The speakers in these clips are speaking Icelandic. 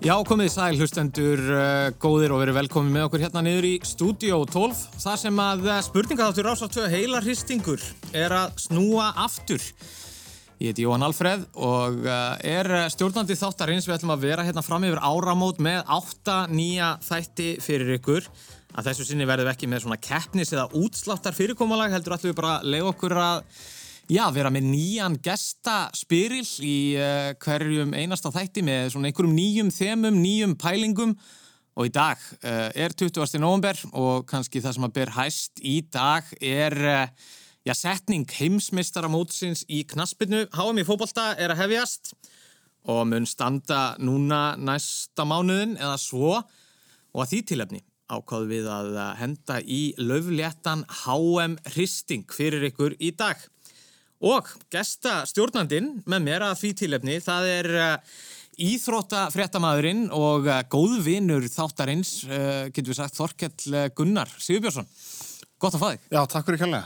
Já, komið í sæl, hlustendur uh, góðir og verið velkomið með okkur hérna niður í Studio 12 þar sem að uh, spurningaþáttur ásáttu heila hristingur er að snúa aftur. Ég heiti Jóhann Alfreð og uh, er stjórnandi þáttarins við ætlum að vera hérna fram yfir áramót með átta nýja þætti fyrir ykkur. Að þessu sinni verðum við ekki með svona keppnis eða útsláttar fyrirkomalag heldur ætlum við bara að leiða okkur að Já, vera með nýjan gestaspyril í uh, hverjum einasta þætti með svona einhverjum nýjum þemum, nýjum pælingum og í dag uh, er 20. november og kannski það sem að ber hæst í dag er uh, já, setning heimsmystara mótsins í knaspinu. HM í fókbalta er að hefjast og mun standa núna næsta mánuðin eða svo og að því tilefni ákváðu við að henda í löfléttan HM hristing fyrir ykkur í dag. Og gesta stjórnandin með mér að því tilefni, það er uh, íþróttafréttamaðurinn og uh, góðvinur þáttarins, uh, getur við sagt, Þorkell Gunnar Sigurbjörnsson. Gott að fá þig. Já, takk fyrir kjærlega.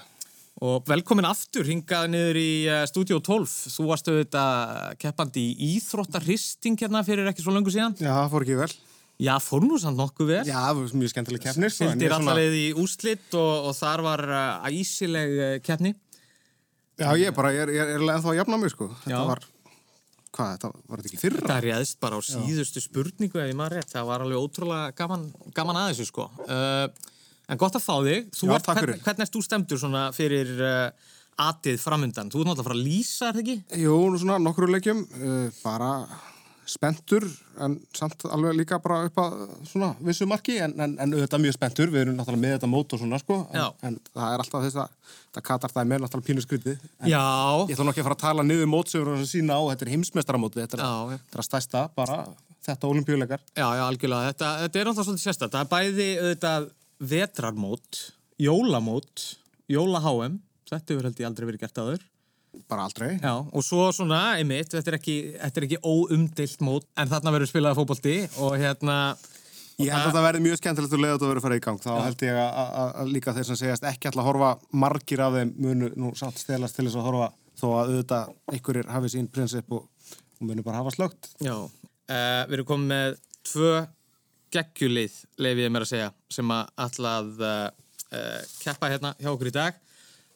Og velkomin aftur hingað niður í Studio 12. Þú varst auðvitað keppandi í íþróttarhisting hérna fyrir ekki svo langu síðan. Já, það fór ekki vel. Já, fór nú samt nokkuð vel. Já, það var mjög skemmtileg keppnir. Fylgdir alltaf leið í úslitt og, og þar var æsileg keppni. Já, ég bara, ég er, er ennþá að jafna mig, sko. Þetta Já. var, hvað, þetta var þetta ekki fyrra? Þetta réðist bara á síðustu spurningu ef ég maður rétt. Það var alveg ótrúlega gaman, gaman að þessu, sko. Uh, en gott að fá þig. Þú Já, ert, hvern, hvernig erst þú stemtur svona fyrir uh, atið framundan? Þú ert náttúrulega að fara að lýsa, er það ekki? Jú, svona nokkur leikjum. Uh, bara spentur en samt alveg líka bara upp að svona vissu marki en, en, en auðvitað mjög spentur, við erum náttúrulega með þetta mót og svona sko en, en það er alltaf þess að það katar það með náttúrulega pínu skrytti Já. Ég þarf nokkið að fara að tala niður mótsögur og sína á þetta er heimsmestaramóti, þetta er, þetta er að stæsta bara þetta olimpíuleikar Já, já, algjörlega, þetta, þetta er náttúrulega svolítið sérsta það er bæði auðvitað vetrarmót jólamót, jóla-HM þetta hefur held ég aldrei verið gert aður bara aldrei. Já, og svo svona, einmitt, þetta er ekki, þetta er ekki óumdilt mót, en þarna verður spilaði fókbólti og hérna... Ég held að það verði mjög skemmtilegt að leiða þetta að vera að fara í gang. Þá ja. held ég að líka þeir sem segjast ekki alltaf að horfa margir af þeim munu nú satt stelast til þess að horfa þó að auðvitað einhverjir hafi sín prinsip og, munu bara hafa slögt. Já, uh, við erum komið með tvö geggjulið, leif ég mér að segja, sem að alltaf uh, uh, keppa hérna hjá okkur í dag.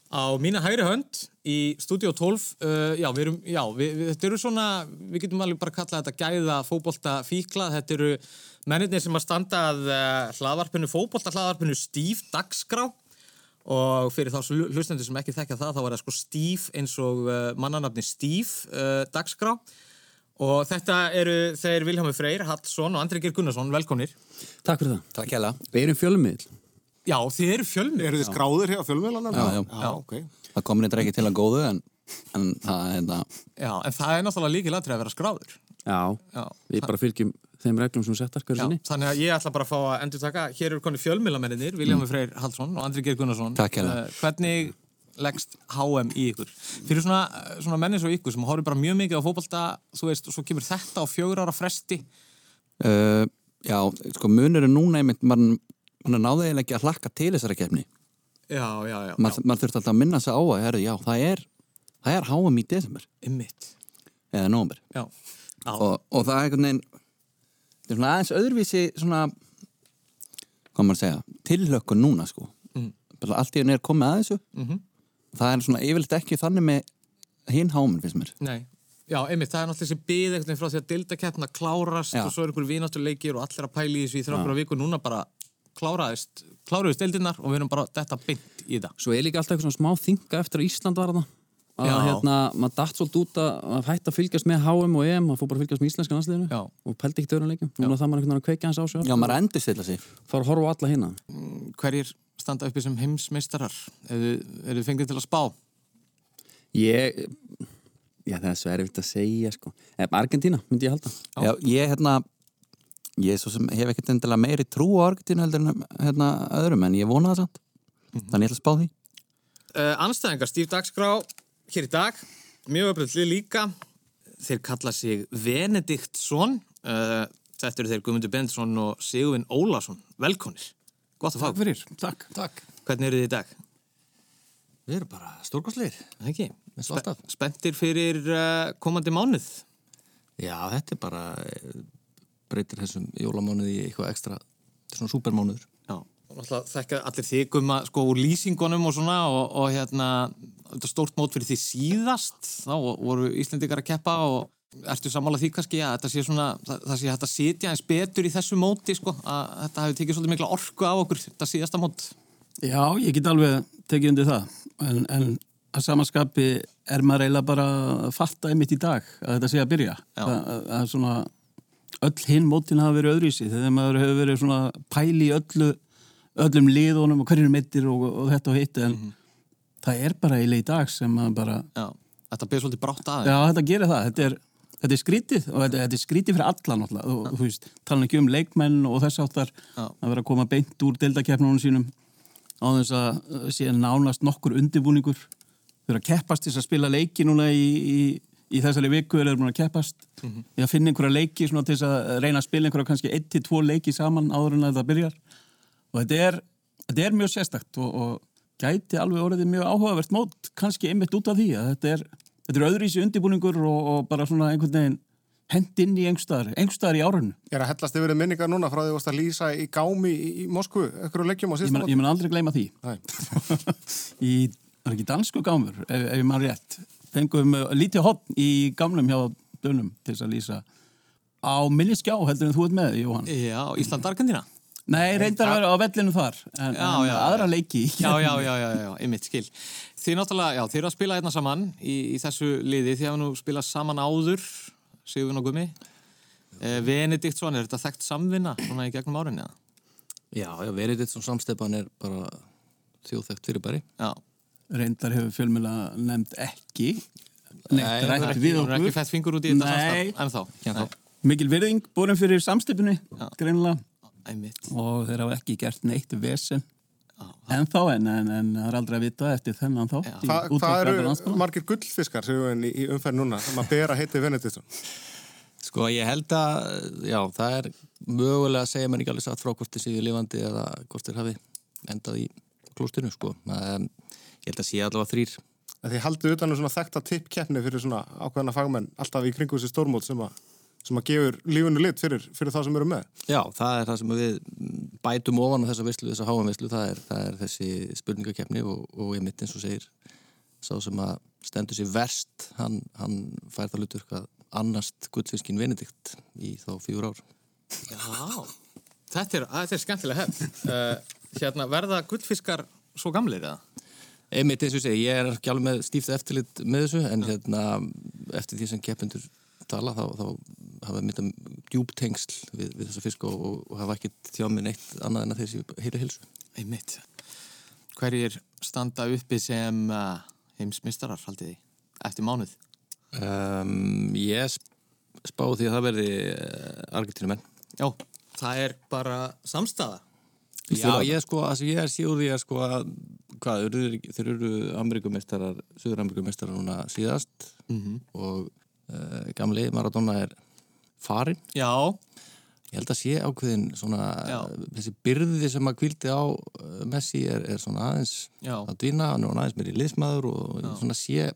Á mína hægri hönd í Studio 12, uh, já, við erum, já, við, við, þetta eru svona, við getum alveg bara að kalla þetta gæða fókbólta fíkla, þetta eru mennirnir sem að standa að uh, hlaðvarpinu, fókbólta hlaðvarpinu Steve Dagskrá og fyrir þá hlustendur sem ekki þekkja það, þá er það sko Steve eins og uh, mannanafni Steve uh, Dagskrá og þetta eru þeir Viljámi Freyr, Hallsson og Andri Geir Gunnarsson, velkonir. Takk fyrir það. Takk hjá það. Við erum fjölmiðl. Já, þið eru fjölmið. Eru þið skráður hér á fjölmiðlanum? Já, já. já okay. Það komir eitthvað ekki til að góðu en, en það er þetta... Já, en það er náttúrulega líkið ladrið að vera skráður. Já, já við bara fylgjum þeim reglum sem settar hverju sinni. Þannig að ég ætla bara að fá að endur taka, hér eru koni fjölmiðlamenninir, Viljámi mm. Freyr Hallsson og Andri Geir Gunnarsson. Takk hérna. Uh, hvernig leggst HM í ykkur? Fyrir svona, svona mennis og ykkur sem horfir bara mjög mikið á fókbalta, þú veist, og svo kemur þetta á fjögur ára fresti. Já, munur núna einmitt, mann hann náði eiginlega ekki að hlakka til þessari kefni já, já, já maður mað þurfti alltaf að minna sig á að herri, já, það er það er háum í desember. Einmitt. eða nógumber og, og það er einhvern veginn það er svona aðeins öðruvísi svona hvað maður segja tilhlökkun núna sko. Mm. allt í henni er komið að þessu. Mm -hmm. það er svona yfirleitt ekki þannig með hinn háminn finnst mér. Nei. Já, einmitt, það er náttúrulega þessi byð eitthvað frá því að dildakeppna klárast Já. og svo er einhver vínáttuleikir og allir að pæli í þessu í þrjáfra viku. Núna bara kláraðist, kláruðist deildirnar og við erum bara þetta beint í það. Svo er líka alltaf eitthvað smá þinga eftir að Ísland var það að hérna, maður dætt svolítið út að hætta að fylgjast með HM og EM, maður fór bara að fylgjast með íslenska landsliðinu og pældi ekki dörunleikum, núna það maður einhvern veginn að kveika hans á sig. Já, maður endur stilla sig. Fára að horfa á alla hérna. Hverjir standa uppi sem heimsmeistarar? Er þið fengið til að spá? Ég, já það er svo erfitt að segja sko. Argentina myndi ég halda. Já, ég hérna Ég hef ekkert endilega meiri trú á Argentínu heldur en hérna, öðrum en ég vona það samt. Mm -hmm. þannig ég ætla að spá því. Uh, Anstæðingar Stíf Dagskrá hér í dag, mjög öflugli líka. Þeir kalla sig Venediktsson. Uh, þetta eru þeir Guðmundur Bendsson og Sigurvin Ólason. Velkonir, gott að fá Takk fyrir, takk, takk. Hvernig eru þið í dag? Við erum bara stórkostleir Spe Spentir fyrir uh, komandi mánuð? Já, þetta er bara breytir þessum jólamánuði í eitthvað ekstra. Svona supermánuður. Já, þekka allir þigum að sko úr lýsingunum og svona og, og hérna þetta stórt mót fyrir því síðast. Þá voru Íslendikar að keppa og ertu sammála því kannski að þetta sé svona það, það sé hægt að sitja eins betur í þessu móti sko, að þetta hefur tekið svolítið mikla orku af okkur þetta síðasta mót? Já, ég get alveg tekið undir það. En, en að samanskapi er maður eiginlega bara að fatta einmitt í dag að þetta sé að byrja. Það, að svona öll hinn mótin hafa verið öðruvísi þegar maður hefur verið svona pæli öllu öllum liðunum og hverjum mittir og, og þetta og hitt en mm -hmm. það er bara í dag sem maður bara Já, þetta byrja svolítið brátt aðeins Já, þetta gerir það, þetta er, þetta er skrítið og þetta, þetta er skrítið fyrir alla náttúrulega. Og þú veist, tala ekki um leikmenn og þess áttar að vera að koma beint úr deildakefnunum sínum á þess að sé nánast nokkur undirbúningur. Eru að keppast þess að spila leiki núna í, í, í þessari viku eða eru búin að keppast mm -hmm. að finna einhverja leiki til þess að reyna að spila einhverja kannski 1-2 leiki saman áður en að það byrjar og þetta er, þetta er mjög sérstakt og, og gæti alveg orðið mjög áhugavert mót kannski einmitt út af því að þetta er, þetta er öðruvísi undirbúningur og, og bara svona einhvern veginn hend inn í engstaðar, engstaðar í árunnu. Ég er að hellast yfir minningar núna frá því að lýsa í gámi í, Moskvu, ekkur og leggjum á síðan. Ég, ég mun aldrei gleyma því. í var ekki dansku gámur, ef, ef maður rétt fengum lítið hotn í gamlum hjá dönum til þess að lýsa. Á minni skjá heldur en þú ert með, Jóhann. Já, Ísland-Argentina Nei, reyndar að vera á vellinu þar en, já, en já, aðra já. leiki Já, já, já, já, já, einmitt, skil. Þið náttúrulega, já, þið eru að spila einna saman í, í þessu liði, þið hafa nú spilað saman áður Sigurinn og Gumi eh, Venediktsson, er þetta þekkt samvinna svona í gegnum árinni? Já, já, Venediktsson samstepan er bara þjóðþekkt fyrir bæri Já reyndar hefur fjölmjöla nefnd ekki neitt rætt við okkur. ekki fætt fingur út í þetta samstaf en þá mikil verðing búin fyrir samstöpunni greinlega og þeir hafa ekki gert neitt vesen. En þá en, en, en það er aldrei að vita eftir þennan þá Hvað hva eru margir gullfiskar sem í, í umferð núna sem að bera heiti Venediktsson? Sko ég held að já það er mögulega að segja mér ekki alveg satt frá hvort þið séu lifandi eða hvort þið hafi endað í klústinu sko. Um, ég held að sé allavega þrýr Þið haldið utan um svona þekta tippkeppni fyrir svona ákveðana fagmenn alltaf í kringu þessi stórmót sem að, sem að gefur lífunu lit fyrir, fyrir það sem eru með? Já, það er það sem við bætum ofan á þessa visslu, þessa háanvisslu það, það er þessi spurningakeppni og, og ég mitt eins og segir sá sem að stendur sér verst hann, hann fær það lutur hvað annast gullfiskin Venedikt í þá fjór ár. Já, þetta er, þetta er skemmtilega hefn uh, hérna, verða gullfiskar svo gamleir eða? Einmitt eins og segi, ég er ekki alveg með stíft eftirlit með þessu en hérna, eftir því sem keppendur tala þá, þá hafa mynda djúb tengsl við, við þessa fisk og, og hafa ekki þjá með neitt annað en að þessi heila hilsu. Einmitt. Hverjir standa uppi sem uh, heimsmyndstarar haldið því eftir mánuð? Um, ég spá því að það verði uh, argentínumenn. Já, það er bara samstafa. Já, ég, sko, altså, ég er síður því að sko að hvað, þeir eru Amerikumestarar, Suður-Amerikumestarar núna síðast mm -hmm. og uh, gamli Maradona er farin. Já. Ég held að sé ákveðin svona, Já. þessi byrði sem að kvildi á eh, Messi er, er svona aðeins Já. að dvína, hann er aðeins meiri liðsmaður og Já. svona sé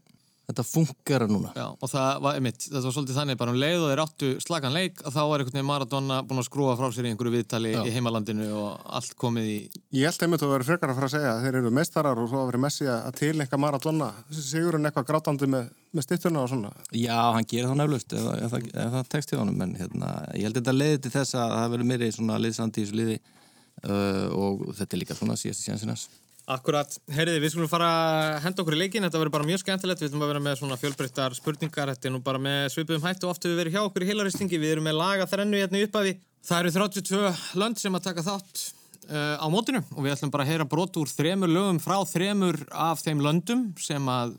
þetta funkar núna. Já, og það var, einmitt, þetta var svolítið þannig bara um leið og þeir áttu slagan leik að þá var einhvern veginn Maradona búin að skrúa frá sér í einhverju viðtali Já. í heimalandinu og allt komið í Ég held einmitt að vera frekar að fara að segja að þeir eru meistarar og svo að vera messi að tilengja Maradona. Sigurinn eitthvað grátandi með, með stittuna og svona. Já, hann gerir það nefnlust ef, ef, ef, ef það tekst í honum en hérna, ég held þetta leiði til þess að það verður meiri svona liðsandi í þessu liði uh, og þetta er líka svona síðast í Akkurat, heyriði, við skulum fara að henda okkur í leikin, þetta verður bara mjög skemmtilegt, við ætlum að vera með svona fjölbreyttar spurningar, þetta er nú bara með svipum hættu og oft við verðum hjá okkur í heilaristingi, við erum með laga þrennu hérna í uppafi. Það eru 32 lönd sem að taka þátt uh, á mótinu og við ætlum bara að heyra brot úr þremur lögum frá þremur af þeim löndum sem að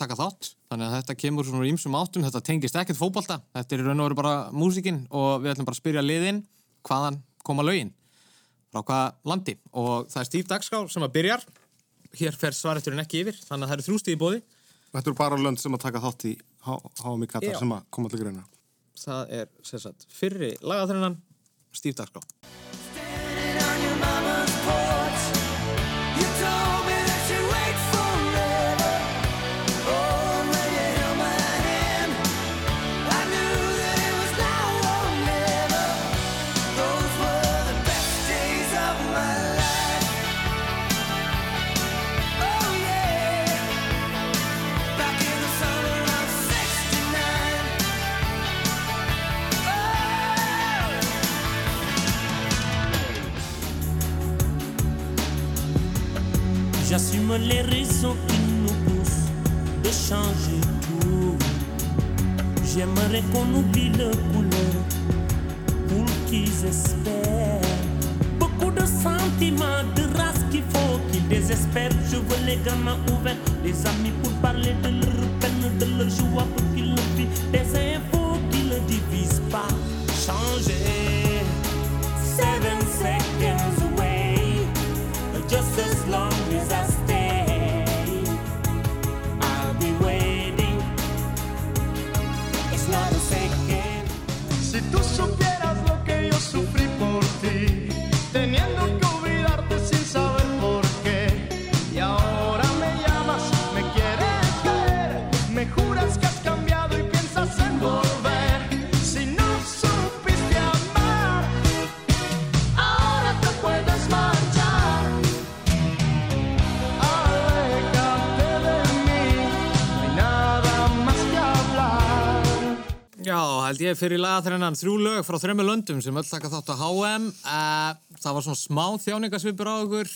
taka þátt. Þannig að þetta kemur svona ímsum áttum, þetta tengist ekkert fókbalta, þetta er raun og veru bara músikinn og við ætlum bara að spyrja liðin hvaðan koma lögin frá hvaða landi. Og það er Steve Dagská sem að byrjar. Hér fer svareturinn ekki yfir þannig að það eru þrjústið í bóði Þetta eru bara lönd sem að taka þátt í HM Katar sem að koma til greina. Það er sérsagt fyrri lagaþrennan Steve Dagská Les raisons qui nous poussent de changer tout. J'aimerais qu'on oublie le couleur pour qu'ils espèrent. Beaucoup de sentiments, de race qu'il faut qu'ils désespèrent. Je veux les gamins ouverts, les amis pour parler ég fyrir lagatrennan þrjú lög frá þremmu löndum sem öll taka þátt á HM. Það var svona smá þjáningasvipur á okkur,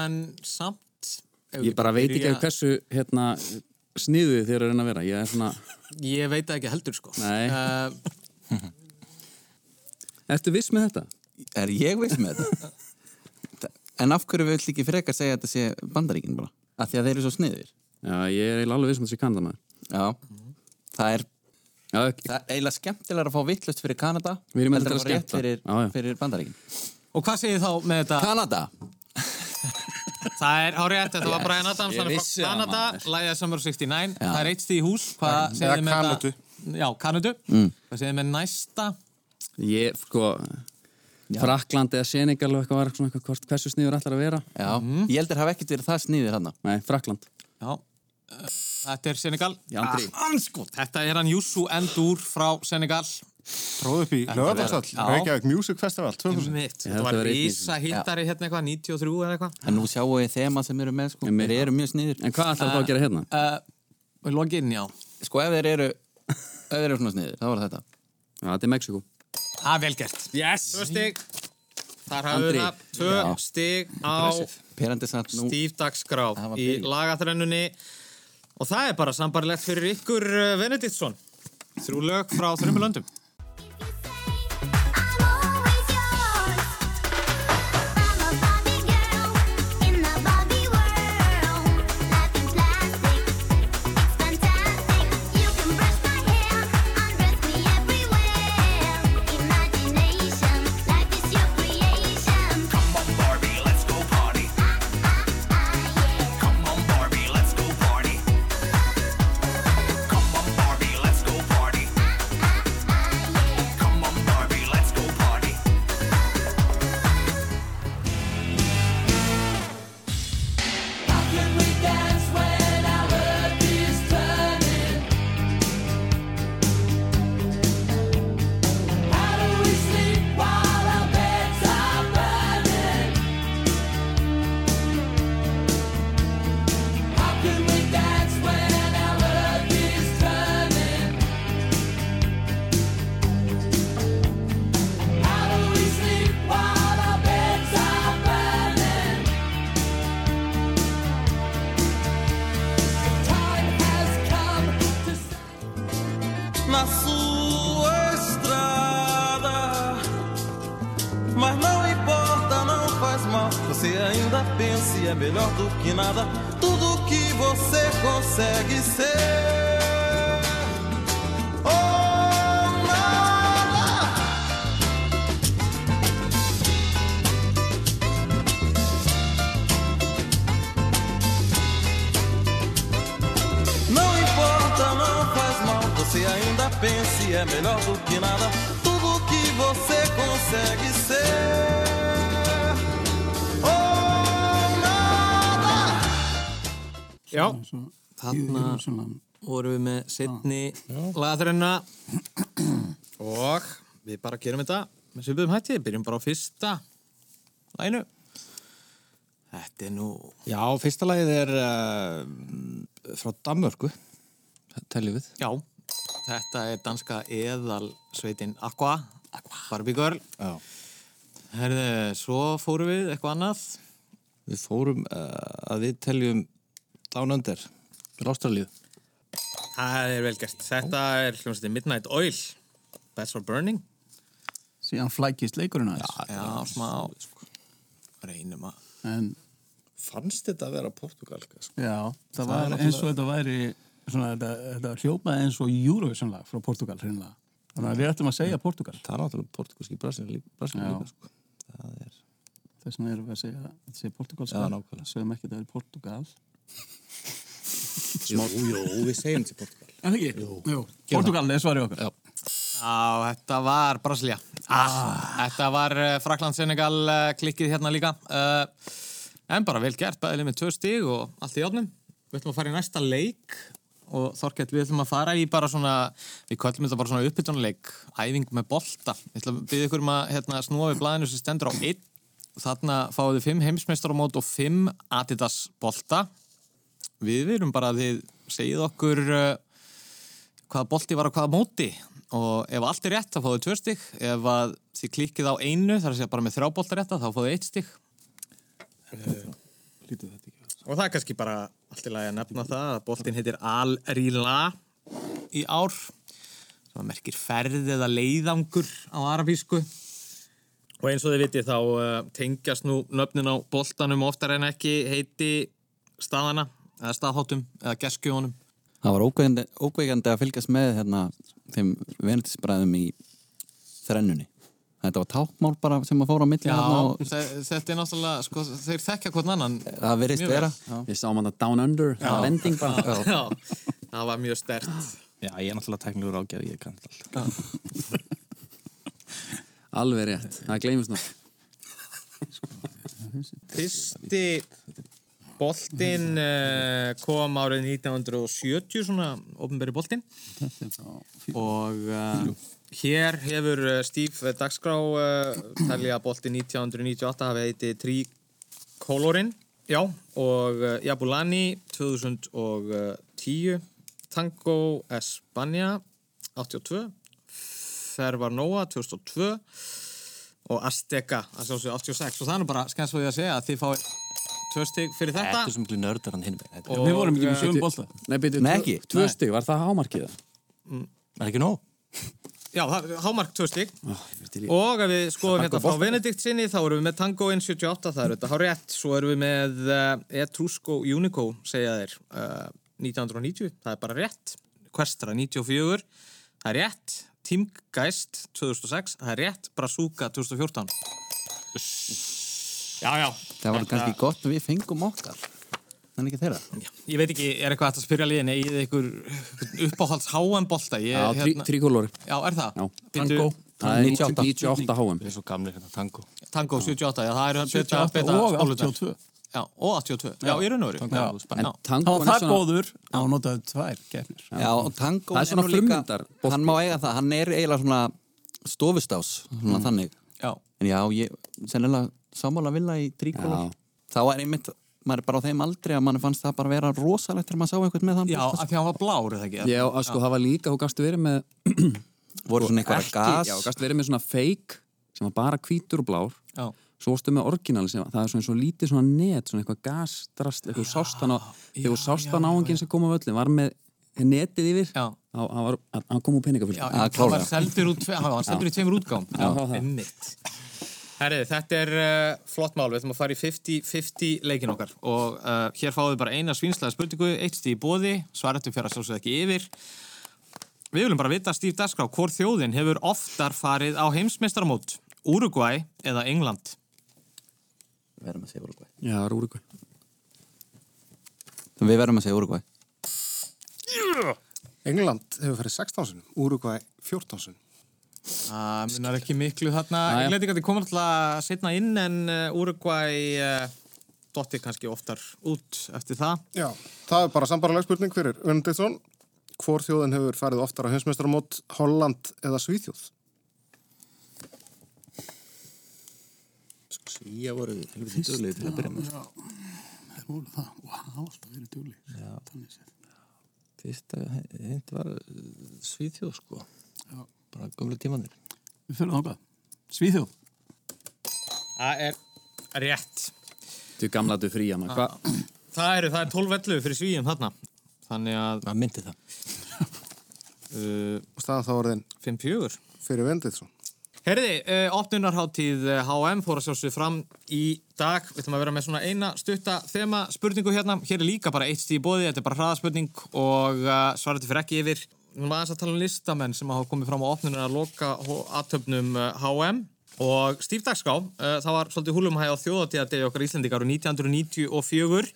en samt... Ég bara veit ekki alveg hversu hérna, sniðuð þér er að reyna að vera. Ég er svona, Ég veit ekki heldur, sko. Nei. Uh, ertu viss með þetta? Er ég viss með þetta? en af hverju vill ekki frekar segja að þetta sé bandaríkin bara? Af því að þeir eru svo sniðir. Já, ég er eiginlega alveg viss með þessi kandamaður. Já, það er. Það er eiginlega skemmtilega að fá vittlust fyrir Kanada Við erum en að skemmta. fyrir, fyrir bandaríkin. og hvað segir þá með þetta? Kanada! Það er hárétt, þetta var Brian Adams, hann er frá það, Kanada, lægið Summer 69, Já. það er eitt stíð í hús, hvað segir þið með Kanadu. Já, Kanadu, Mm. hvað segir þið með næsta? Ég, sko, Frakland eða Senegal og eitthvað var svona eitthvað hvort- hversu sniður ætlar að vera. Já, ég heldur hafa ekkert verið það sniðir hann. Nei, Frakland. Já, uh, þetta er Senegal. Jandri. Ah, anskot. Þetta er hann Jussu Endur frá Senegal. Tróð upp í lögadagsall. Reykjavík Music Festival 2000. Mitt. Ég Þetta var að vera einn í rísa hittari hérna eitthvað, 93 eða eitthvað. En nú sjáum við þema sem eru með, sko. Einmitt. Þeir eru mjög sniðir. En hvað ætlar það að gera hérna? Uh, og login, já. Sko, ef þeir eru, ef þeir eru svona sniðir, þá var þetta. Já, þetta er Mexiko. Það er vel gert. Yes! Tvö stig. Þar hafum við það. Tvö stig á var í byrjun. Og það er bara sambarlegt fyrir ykkur uh, Benediktsson. Þrjú lög frá þrjumur löndum. Na sua estrada. Mas não importa, não faz mal. Você ainda pensa e é melhor do que nada. Tudo que você consegue ser. Pensa e é melhor do que nada. Tudo que você consegue ser. Oh, nada. Já, þarna vorum við með setni lagaþrenna og við bara gerum þetta með svipuðum hætti, byrjum bara á fyrsta læginu. Þetta er nú... Já, fyrsta lagið er uh, frá Danmörku, teljum við. Já, þetta er danska eðalsveitin Aqua, Barbie Girl. Já. Herðu, svo fórum við eitthvað annað. Við fórum uh, að við teljum Down Under fyrir Ástralíu. Það er vel gert. Þetta er hljómsveitin Midnight Oil. Beds for Burning. Síðan flækist leikurinn aðeins. Já, smá. Reynum að. En Fannst þetta að vera portugalska? Sko? já, það, Það var er eins og þetta væri svona, þetta, þetta hljópaði eins og Eurovision lag frá Portugal hreinlega. Þannig að við ættum að segja Portugal. Það er náttúrulega portugalski Brasilíu líka, sko. Það er... Þess vegna erum við að segja, að segja Portugal Já, nákvæmlega. Segum ekki að það er Portugal. Jú, jú, við segjum til Portugal. En ekki? Jú. Jú. Portugal er svarið okkar. Já. Já, þetta var Brasilia. Ah, þetta var uh, Frakland-Senegal uh, klikkið hérna líka. Uh, en bara vel gert, bæðileg með tvö stig og allt í átnum. Við ætlum að fara í næsta leik og Þorkett, við ætlum að fara í bara svona, við kvöldum þetta bara svona uppbytunleik, æfing með bolta. Við ætlum að byggja ykkur um að hérna, snúa við blæðinu sem stendur á einn. Þarna fáið þið fimm heimsmeistaramót og fimm Adidas bolta. Við viljum bara að þið segið okkur uh, hvaða bolti var á hvaða móti og ef allt er rétt þá fáðu tvö stygg ef þið klikkið á einu þar segja bara með þrjá bolta rétta þá fáðu eitt stygg og það er kannski bara allt í lagi að nefna það að boltin heitir Al-Rila í ár. Sem merkir ferð eða leiðangur á arabísku. Og eins og þið vitið þá uh, tengjast nú nöfnin á boltanum oftar en ekki heiti staðana eða staðháttum eða geskjónum Það var ókveikandi, ókveikandi að fylgjast með hérna, þeim venetisbræðum í þrennunni. Þetta var tákmál bara sem að fóra á milli Já, og þe- þetta er náttúrulega, sko, þeir þekkja hvern annan það verðist Mjög vera. Ég sá hann að Down Under, Já. vending bara. Já, já, það var mjög stert Já, ég er náttúrulega teknilegur ágæð, ég kann alltaf. Alveg rétt, það gleymist nú. Fyrsti boltinn uh, kom árið 1970 svona ofnberi boltinn. Og uh, hér hefur uh, Steve Dagskrá uh, talið að boltinn 1998 hafi heiti Tricolorinn. Já, og Jabulani 2010 Tango Espanja 82 Fervar Noa 2002 og Azteca að sjálfsögðu 86 og það er bara skemmt svo ég að segja að þið fáið tvö stig fyrir þetta. Þetta er sem miklu nördar hann hinn Við vorum ekki með sögum bolta. Nei, byrju, Nei, ekki. Tvö stig, var það hámarkið? Það? er ekki nóg. Já, það hámark tvö ekki. og ef við skoðum hérna frá. Benedikt sinni þá erum við með Tango 178 það er þetta hár rétt svo erum við með uh, Etrusco Unico segja þeir uh, 1990, það er bara rétt. Questra 94, það er rétt. Teamgeist 2006 það er rétt, Brazuca 2014 Já, já Það var kannski gott að við fengum okkar. Þannig ekki þeirra. Ég veit ekki, er eitthvað að spyrja liðin eigið þið ykkur uppáhalds HM bolta ég, Já, tri- Tricolor. Já, er það? Já. Tango Það er 98. 98 HM. Við erum svo gamlir hérna, tango. Tango 78, já, það eru 78 beta og spólurnar. 82. Já, og 82. Já, í raun og veru. Já, En já. tango Það var það góður að hún notaði tvær keppnir. Já, og tango Það er svona bolti. Hann má eiga það, hann er eiginlega svona stofustás, svona þannig. Já. En já, ég, sennilega sammála vilja í tríkolor. Já. Þá er einmitt, maður er bara á þeim aldrei að mann fannst það bara vera rosalegt þegar maður sá eitthvað með þann Já, af því að hann var blár, eða ekki? Já, að sko, það var líka, þú gast verið með voru svona eitthvað ekki, gas. já, þú gast verið með svona fake sem var bara hvítur og blár Já. svo varstu með orginal sem það er svona, svona lítið svona net, svona eitthvað gasdrast eitthvað sást hann á, þegar þú sást hann áhengin sem kom á völlin, var með netið yfir Já. hann var, hann kom úr peningafull Já, Já, hann var seldur, í tveimur útgám. Já, það, það. Einmitt. Herrið, þetta er uh, flott mál, við ætlum að fara í 50-50 leikin okkar og uh, hér fáum við bara eina svínslega spurningu, eitt stíð í bóði, svaretum fyrir að sjálfsögða ekki yfir. Við viljum bara vita, Stíf Dagskrá, hvor þjóðin hefur oftar farið á heimsmeistaramót, Uruguay eða England? Við verðum að segja Uruguay. Já, það er úrugvæ Við verðum að segja Uruguay. England hefur farið 16 sinum, Uruguay 14 sinum. Það munar ekki miklu þarna. Jæja. Englendingandi komur alltaf að setna inn en Uruguay uh, dotti kannski oftar út eftir það. Já, það er bara sambarleg spurning fyrir Önndeinsson. Hvor þjóðin hefur farið oftar á heimsmeistaramót, Holland eða Svíþjóð? Svíja voru helviti döglegir til að byrja með. Það voru það. Og það hafa alltaf verið. Já. Þannig séð. Fyrsta hint var uh, Svíþjóð, sko. Já. Bara gömlu tímanir. Við fyrir þákað. Svíþjóð. Það er rétt. Þú gamla þú frí hana Hva? Það eru, það er 12 vellu fyrir svíum þarna. Þannig að... Það myndi það. Uh, Og staðan þá orðin 5-4. fyrir Venditsson. Herði, uh, opnunarháttíð uh, HM fór að sjálfsög fram í dag. Við ætlum að vera með svona eina stutta þema spurningu hérna. Hér er líka bara eitt stíð í bóði, þetta er bara hraðaspurning og uh, svarandi fyrir ekki yfir. Við erum aðeins að tala um listamenn sem hafa komið fram á opnunar að loka aðtöfnum HM. Og Steve Dagská, uh, það var svolítið húlumhæg á þjóðatíðardegi okkar Íslendingar á 1994.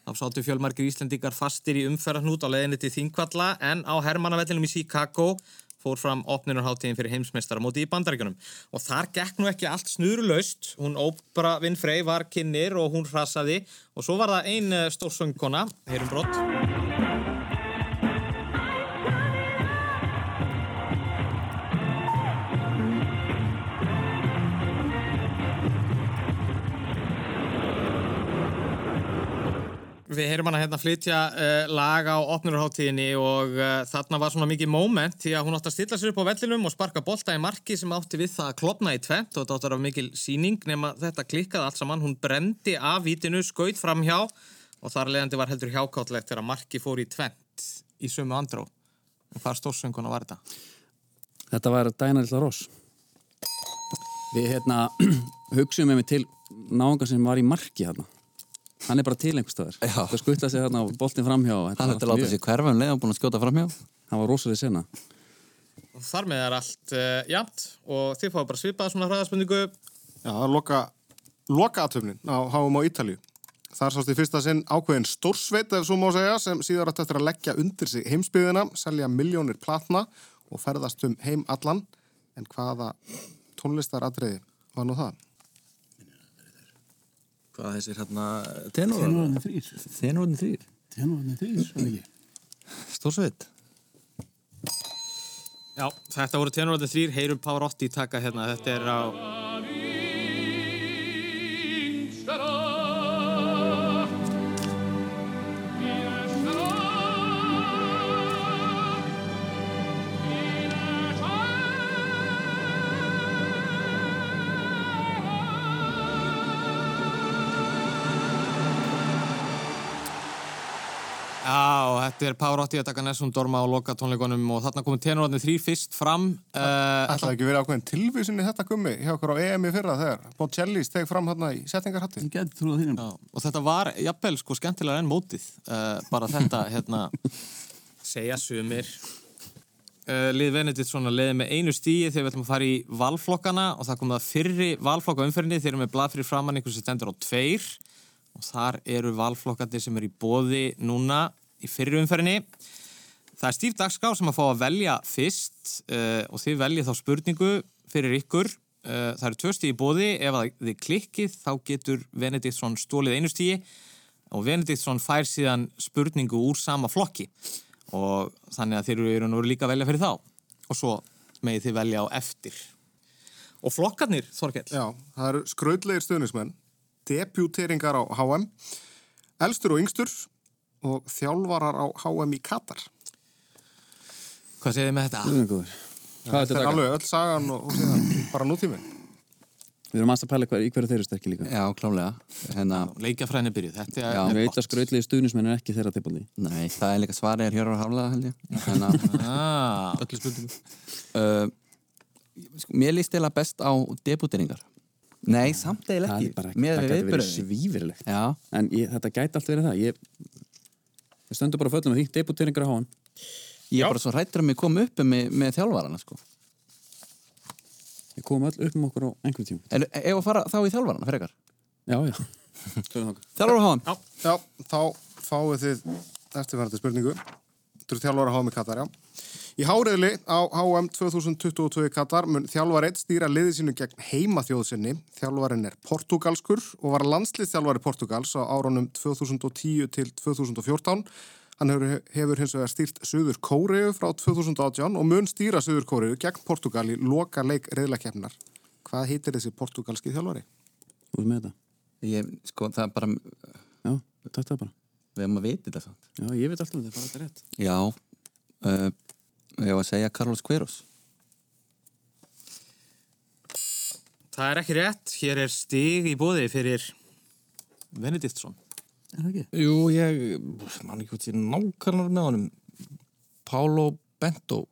Þá sátu fjölmargir Íslendingar fastir í umferðarnút á leiðinni til Þingvalla en á Hermannavellinum í Chicago fór fram opnunarháttíðin fyrir heimsmeistaramóti í bandaríkunum. Og þar gekk nú ekki allt snurulaust. Hún Óbra Winfrey var kynir og hún hrasaði og svo var það ein stórsöngkona, heyrum brott. Við heyrum hana hérna flytja uh, lag á opnurháttíðinni og uh, þarna var svona mikið moment því að hún átti að stilla sér upp á vellinum og sparka bolta í marki sem átti við það að klopna í tvent og þetta átti að vera mikil síning nema þetta klikkaði allt saman. Hún brendi af vítinu, skaut framhjá og þar leðandi var heldur hjákáttlegt þegar marki fór í tvent í sömu andró. Hvað stórsönguna var þetta? Þetta var Dæna Lilla Ross Við hérna hugsaum með mig til náungar sem var í marki hérna Hann er bara til einhvers staðar Það skuttla sig hérna og boltinn framhjá Hann hætti að láta mjög- sig hverfa um leið og búin að skjóta framhjá. Hann var rosalega sena þar með er allt uh, jafnt og þið fáið bara svipaða svona hraðaspendingu. Já, loka, loka aðtöfnin á HM á Ítalíu. Þar sást í fyrsta sinn ákveðin stórsveit, ef svo má segja, sem síðar átt eftir að leggja undir sig heimsbyðina, selja miljónir platna og ferðast um heim allan. En hvaða tónlistaratriði var nú það? Hvað þessir hérna tenor? Tenorðin þrýr. Tenorðin þrýr. Tenorðin þrýr. Stórsveit. Já, þetta voru tenorðin þrýr, heyrum Pavarotti taka hérna, þetta er á... Já, og þetta er Pavarotti að taka Nessum Dorma á loka tónleikunum og þarna komið tenorðin þrýr fyrst fram. Uh, Ætlaði ekki verið ákveðin tilvísin í þetta gummi hjá okkur á EM í fyrra þegar Bocelli steg fram hérna í settingarhatti. Ég geti trúið þínum. Já, og þetta var jafnvel sko skemmtilega enn mótið uh, bara þetta hérna segja sumir uh, lið Veneditt svona leiði með einu stíi þegar við ætlum að fara í valflokkana og það kom það fyrri valflokka umferðinni þeir eru með blað fyrir framann einhvers sem stendur á tveir og þar eru valflokkandi sem eru í bóði núna í fyrri umferðinni. Það er Steve Dagskrá sem að fá að velja fyrst uh, og þið veljið þá spurningu fyrir ykkur. Uh, það eru tvö stíði í bóði, ef þið klikkið þá getur Benediktsson stólið einu stíði og Benediktsson fær síðan spurningu úr sama flokki. Og þannig að þeir eru líka að velja fyrir þá. Og svo megið þið velja á eftir. Og flokkarnir, Þorkell? Já, það eru skraudlegir stöðnismenn, debuteringar á HM, elstur og yngstur og þjálfarar á HM í Katar. Hvað segir þið með þetta? Er Þetta er taka? alveg öll sagan og, og síðan bara nútíminn. Við erum aðstæða að pæla hver, í hverju þeir eru sterkir líka Já, klálega. Hérna, Leikjafræðinni byrjuð, þetta er Já. Ég veit að skrautlegi stuðnismenn er ekki þeirra tilbúinni nei, það er líka svarið er Hjörvar Haflaða, held ég. Hérna, ah, Öllu spurningum. uh, sko, mér líst eða best á debuteringar. Nei, samt eða Það ekki. er bara, Með það við gæti verið svífirlegt Já, En ég, þetta gæti allt verið það Ég, ég stöndur bara föllum að því debuteringar á háan ég er bara svo hrættur um að koma upp með, með þjálfarana, sko. Við komum öll upp um okkur á einhvern tíma En ef að fara þá í þjálfarana, frekar? Já, já þangað. Þjálfar á háan? Já. Já, þá fáið þið eftirfærandi spurningu. Þetta eru þjálfara HM í Katar, já. Í háriðli á HM 2022 í Katar mun þjálfar eitt stýra liðið sínu gegn heimaþjóðsynni. Þjálfarin er portugalskur og var landslýðþjálfari Portugals á árunum 2010 til 2014. Hann hefur, hefur hins vegar stýrt Suður Kóriðu frá 2018 og mun stýra Suður Kóriðu gegn Portugal í loka leik reyðlakeppnar. Hvað heitir þessi portugalski þjálfari? Þú veist með þetta Ég, sko, það er bara, Já, takk það bara við hefum að vita þetta samt. Já, ég veit alltaf um þetta, bara þetta er rétt Já, uh, ég var að segja Carlos Queiroz. Það er ekki rétt, hér er stig í bóði fyrir Benediktsson. Er það ekki? Jú, ég man ekki hvort ég nákvæmlega með honum Pálo Bento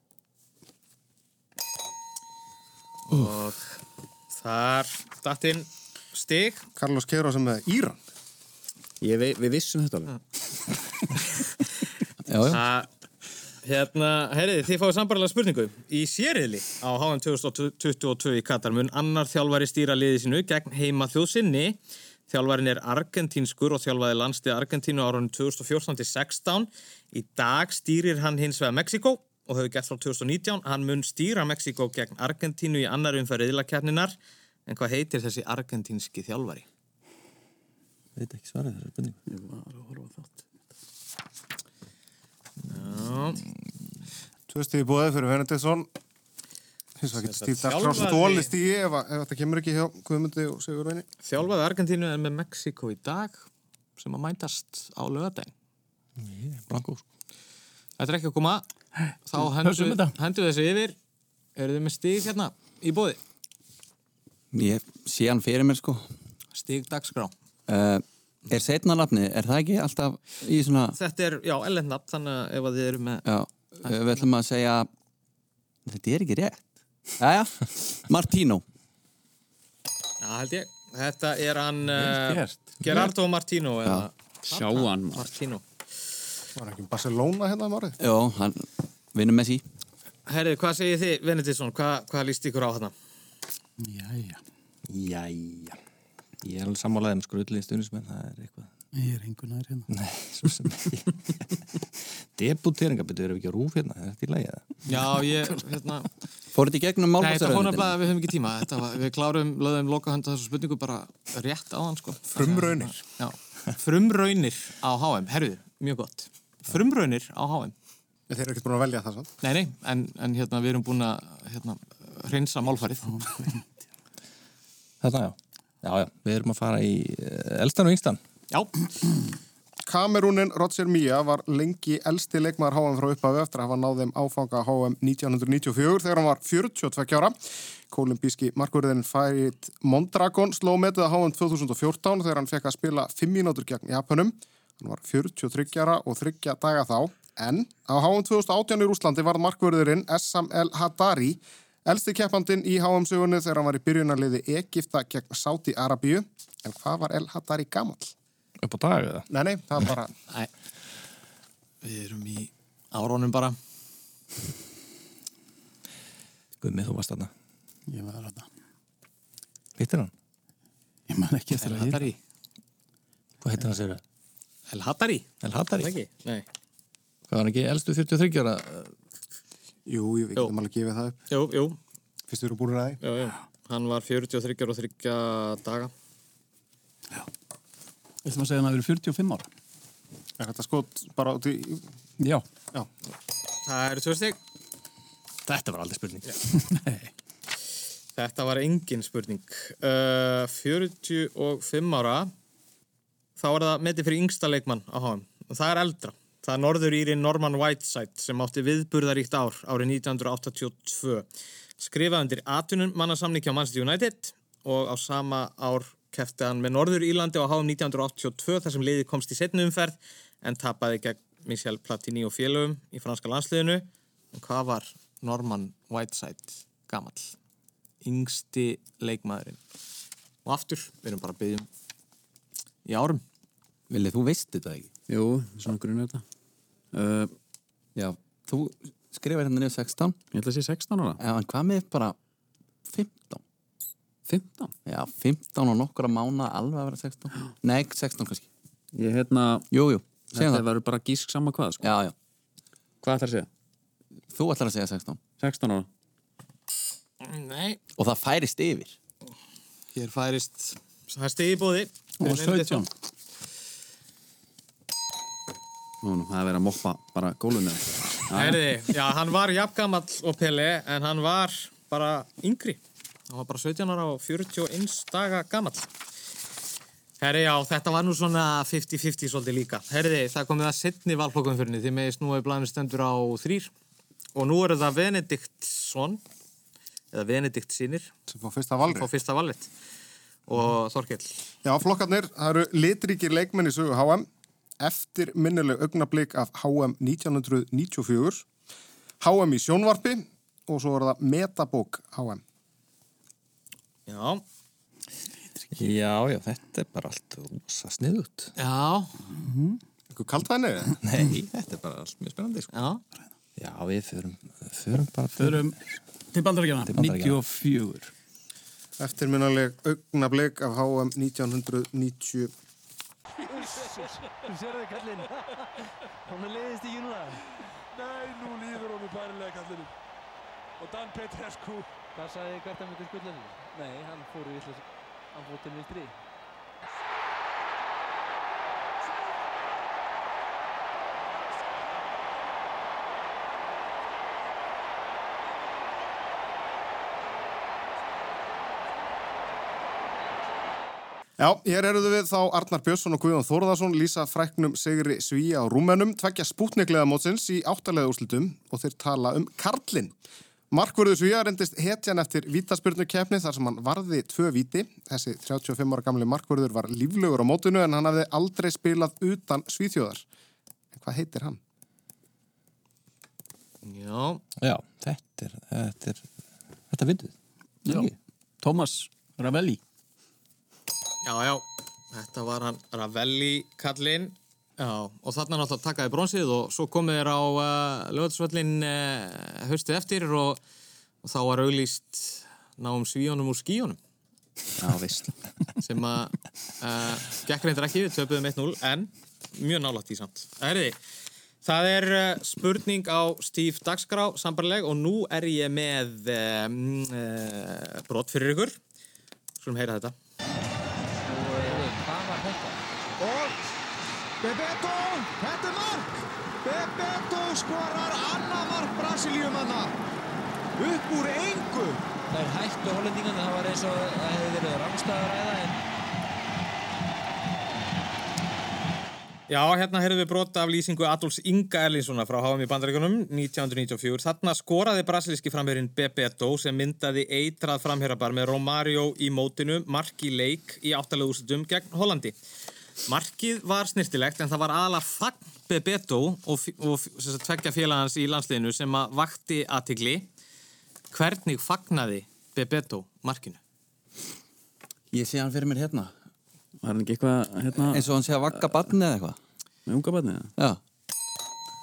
Og þar datt inn stig. Carlos Queiroz sem með Íran. Ég, vi, við vissum þetta alveg. Já, já. Það, hérna, herriði, þið fáið sambarlega spurningu. Í sériðli á HM 2022 í Katar mun annar þjálfari stýra liðið sínu gegn heima þjóðsynni. Þjálfarin er argentínskur og þjálfaði landstið Argentínu árunum 2014-16. Í dag stýrir hann hins vegar Mexiko og hefur gert frá 2019. Hann mun stýra Mexiko gegn Argentínu í annar umferð riðlakeppninar. En hvað heitir þessi argentínski þjálfari? Veit ekki svarið þessu spurningu Ég var að horfa þátt. Tvö stíði búið fyrir Benediktsson. Hins vegar getur stíð dagskrá þjálfaði- stóli stíði ef, að- ef þetta kemur ekki hjá Guðmundi og Sigurveini. þjálfaði Argentínu en með Mexiko í dag sem að mætast á lögadaginn. Blanko Þetta er ekki að koma. Þá Pössum hendum þetta. hendu þessu yfir. Eru þið með stig hérna í bóði? Ég sé hann fyrir mér sko. Stig dagskrá. Uh, er setna nafni, er það ekki alltaf í svona, Þetta er, já, ellendnafn, þannig að ef að þið eru með... já, uh, við ætlum að segja, þetta er ekki rétt. Jæja, Martino. Já, held ég. Þetta er hann uh. Gerardo Martino. eða- Sjá hann, maður. Martino. Var ekki um Barcelona hérna um árið? Já, hann vinnur með sí. Herrið, hvað segir þið, Venetinsson? Hvað, hvað líst ykkur á þarna? Jæja. Jæja Ég er alveg sammálaðið með skrulli stuðnismenn það er eitthvað Ég er engu nær hérna. Nei, svo sem ekki Debuteringa betur við ekki að rúf hérna, er þetta í lagi það? Já, ég, hérna... Fór þetta í gegnum Nei, þetta fór að við höfum ekki tíma. Þetta var, við klárum, lögðum lokahönda þessu spurningu bara rétt á hann, sko. Frumraunir. Já, frumraunir á HM. Herruðu, mjög gott. Frumraunir á HM. Þeir eru ekkert búin að velja það sann. Nei, nei, en, en hérna, við erum búin að hérna, reynsa málfærið. Þetta já Já, já, við erum að fara í uh, elstan og yngstan Já, Kamerúnin Roger Mía var lengi elsti leikmaður HM frá upphafi eftir að hafa náð þeim áfanga HM 1994 þegar hann var 42 ára. Kolumbíski markurðin Færit Mondragon sló metið að HM 2014 þegar hann fekk að spila 5 mínútur gegn Japanum. Hann var 43 ára og 3 daga þá. En á HM 2018 í Rúslandi var markvörðurinn Essam El Hadari elsti keppandinn í HM-sögunni þegar hann var í byrjunarliði Egipta gegn Sáti Arabíu. En hvað var El Hadari gamall? Upp á dag eða? Nei, nei, það er bara... Nei, við erum í árónum bara. Guðmið, þú varst þarna Ég var þarna. Vittir hann? Ég man ekki eftir El að hýra. Hattari. Hvað heitir hann sér það? El Hattari. El Hattari? Nei. Hvað var hann ekki elstu 43 ára? Jú, jú, við getum alveg gefið það upp. Jú, jú, Fyrst við erum búin að það. jú, jú. Hann var 43 og 3 daga. Við ætlum að segja hann að vera 45 ára. Er þetta skot bara út í... Já. Já. Það eru tvö stygg. Þetta var aldrei spurning Þetta var engin spurning. Uh, 45 ára, þá er það metið fyrir yngsta leikmann á HM. Og það er eldra. Það norður írin Norman Whiteside sem átti viðburðaríkt ár árið 1982. Skrifaði undir atvinnum mannasamning hjá Manchester United og á sama ár kefti hann með Norður Írlandi á HM 1982 þar sem liðið komst í setnu umferð en tapaði gegn Michel Platini og félögum í franska landsliðinu. En hvað var Norman Whiteside gamall? Yngsti leikmaðurinn. Og aftur, við erum bara að byggja í árum. Vilið, þú veist þetta ekki? Jú, svona grunn er þetta. Uh, Já, þú skrifar hérna niður 16. ég ætla að sé 16 ára. Já, en hvað með bara 15? 15? Já, 15 og nokkura mána alveg að vera 16. Nei, 16 kannski. Ég hérna, Jú, jú, segjum þetta það. verður bara gísk sama hvað, sko. Já, já, Hvað ætlar að segja? þú ætlar að segja 16. 16 ára. Nei. Og það færist yfir. Hér færist, það er stigi bóði. Og 17. Nú, nú, það er verið að moppa bara gólunni. Herði, já, hann var jafngamall og Pele, en hann var bara yngri. Hann var bara 17 ára og 41 daga gamall. Herði, já, þetta var nú svona 50-50 svolítið líka. Herði, það komið að setni valflokkum fyrir því með snúið blæðinu stendur á þrýr. Og nú eru það Benediktsson, eða Benedikt sínir, Sem fá fyrsta valri. á fyrsta vallet. og Þorkell. Já, flokkarnir, það eru litríkir leikmenn í sögu HM, eftir minnileg augnablík af HM 1994, HM í sjónvarpi og svo er það metabók HM. Já. Já, já, þetta er bara allt rosa sniðut. Já. Eitthvað kaldvæni? Nei, þetta er bara allt mjög spennandi, sko. Já. Já, við förum, förum bara... Förum til bandarækjana, Til Bandaríkjanna. 94. Eftirminnileg augnablík af HM 1990. Þú sérðu kallinn. Hún leiðist ekki núna. Nei, nú líður honum bærilega kallinum. Og Dan Petrescu. Hvað sagði með til skullinu? Nei, hann fór í villis. Hann fór til viltri. Já, hér eruðu við þá Arnar Björnsson og Guðjón Þórðarsson lýsa fræknum Sigri Svíja á Rúmenum, tveggja spútniklega mótsins í áttalega úrslitum og þeir tala um Karlinn. Markvörður Svíja reyndist hetjan eftir vítaspyrnu keppni þar sem hann varði tvö víti. Þessi 35 ára gamli markvörður var líflegur á mótinu en hann hafði aldrei spilað utan Svíþjóðar. En hvað heitir hann? Já. Já, þetta er, þetta er, þetta vinduð. Já. Thomas Ravelli. Já, já, þetta var hann Ravelli kallinn. Já, og þarna náttúrulega takaði bronsið og svo komið þér á uh, lögatisvöllin uh, haustið eftir og, og þá var auglýst náum svíjónum úr skíjónum Já, veist. sem að uh, gekk reyndar ekki, við töpuðum 1-0 en mjög nálægt í samt. Erði, það er uh, spurning á Steve Dagskrá sambarleg og nú er ég með um, uh, brott fyrir ykkur. Skulum heyra þetta? Og Bebeto, þetta er mark! Bebeto skorar annað mark Brasilíumanna. Upp úr engu. Það er hættu hollendingan, það var eins og það hefði verið rámstæðaræða en Já, hérna heyrðum við brot af lýsingu Adolfs Inga Erlinssonar frá HM í Bandaríkunum 1994. Þarna skoraði brasilíski framherrin Bebeto sem myndaði eitrað framherrabar með Romario í mótinu, mark í leik í áttalegu úrslutum gegn Hollandi. Markið var snirtilegt en það var aðla fagn Bebeto og, og f- sem sagt, tveggja félagans í landsliðinu sem að vakti aðtigli. Hvernig fagnaði Bebeto markinu? Ég sé hann fyrir mér hérna. Var hann ekki eitthvað, hérna... Eins og hann sé að vakka barni eða eitthvað. Með unga barni, eða? Já.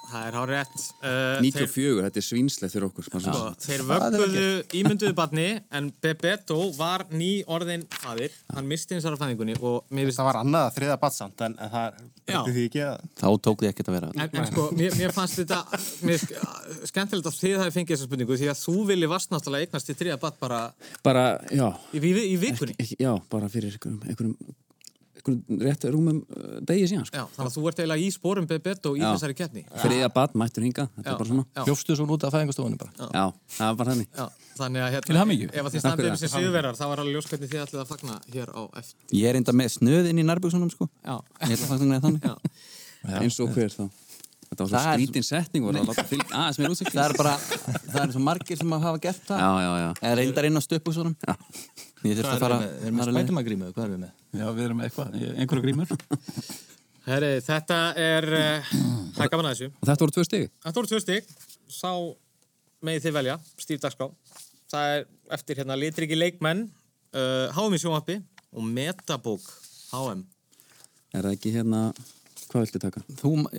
Það er hár rétt. Uh, 94, þetta er svínslegt fyrir okkur. Sko, þeir vögguðu ímynduðu barni en Bebeto var ný orðin faðir, hann misti hins aðra fæðingunni og mér finnst Það var annað að þriða batsamt en, en það breytti því ekki að... Þá tók því ekkert að vera. En, en sko, mér, mér fannst þetta mér, sk- skemmtilegt að þið hafi fengið þessa spurningu því að þú vilji vast náttúrulega eignast í þriða bat bara Bara, já. í, í, í vikunni. Ekki, já, bara fyrir einhverjum rétt rúmum uh, degi síðan, sko. Já, þannig að þú ert eiginlega í spórum Bebeto í Já. þessari keppni. Þriðja bat mættur hinga, þetta Já, er bara svona. já. Hljófstu svo út af fæðingastofunni bara. Já, það var bara þannig. Já, þannig að hérna, ef að þið Takk standið um það. sigurverar, þá var alveg ljós hvernig þið ætlið að fagna hér á eftir. Ég er enda með snöð inn í nærbjörnsunum, sko. Já. Ég ætla að fagna það þannig. Já. Eins og hver þá. Þetta var svo Það er- skrítin setning voru að láta fylg aðeins mér útsikt. Það er bara, það er svo margir sem hafa gert það. Já, já, já. Eða reyndar inn á stöpusunum. Ég þurfti að fara... Við erum með spætumagrímu, hvað erum við með? Já, við erum með eitthvað, einhverja grímur. Herri, þetta er, uh, það er gaman að þessu. Og þetta voru tvö stigi. Þetta voru tvö stig, sá megið þið velja, Steve Dagskrá. Það er eftir hérna litriki leikmenn, uh, HM í sjónvappi og metabók HM. Er það ekki hérna, hvað viltu taka? Þú má-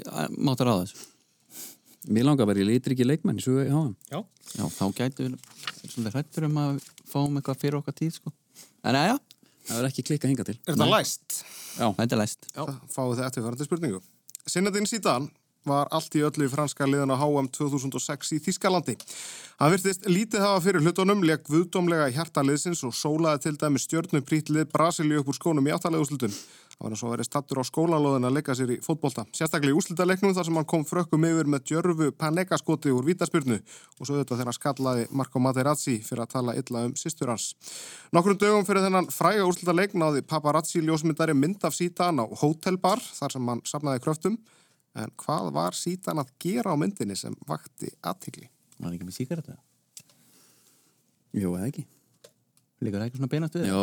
máttu ráða þessu. Mér langar bara í litri ekki leikmenn í sögu í háan. Já. Já, þá gætu við svolítið hrættur um að fáum eitthvað fyrir okkar tíð, sko. En já, Það verður ekki klikka hinga til. Er þetta læst? Já. þetta er læst. Já. Fáðu þið eftirfærandi spurningu. Sinnadinn Sítan var allt í öllu í franska liðan á HM 2006 í Þískalandi. Hann virtist lítið hafa fyrir hlutunum, leik viðdómlega í hjarta liðsins og sólaði til dæmi stjörnum prítlið Brasilíu upp úr skónum í áttalega úrslutum. Það var eins og verið stattur á skólanlóðin að leika sér í fótbolta. Sérstaklega í úrslitaleiknum þar sem hann kom frökkum yfir með djörfu panekaskoti úr vítaspyrnu og svo þetta þegar hann skallaði Marco Materazzi fyrir að tala illa um systur hans. Nokkrum dögum fyrir þennan fræga úrslitaleik náði paparazzi ljósmyndari mynd af sítan á hótelbar þar sem hann safnaði kröftum. En hvað var sítan að gera á myndinni sem vakti aðtikli? Var hann ekki með síkaretta? Jú, eða ekki. Líkur það ekki svona beinast við? Já.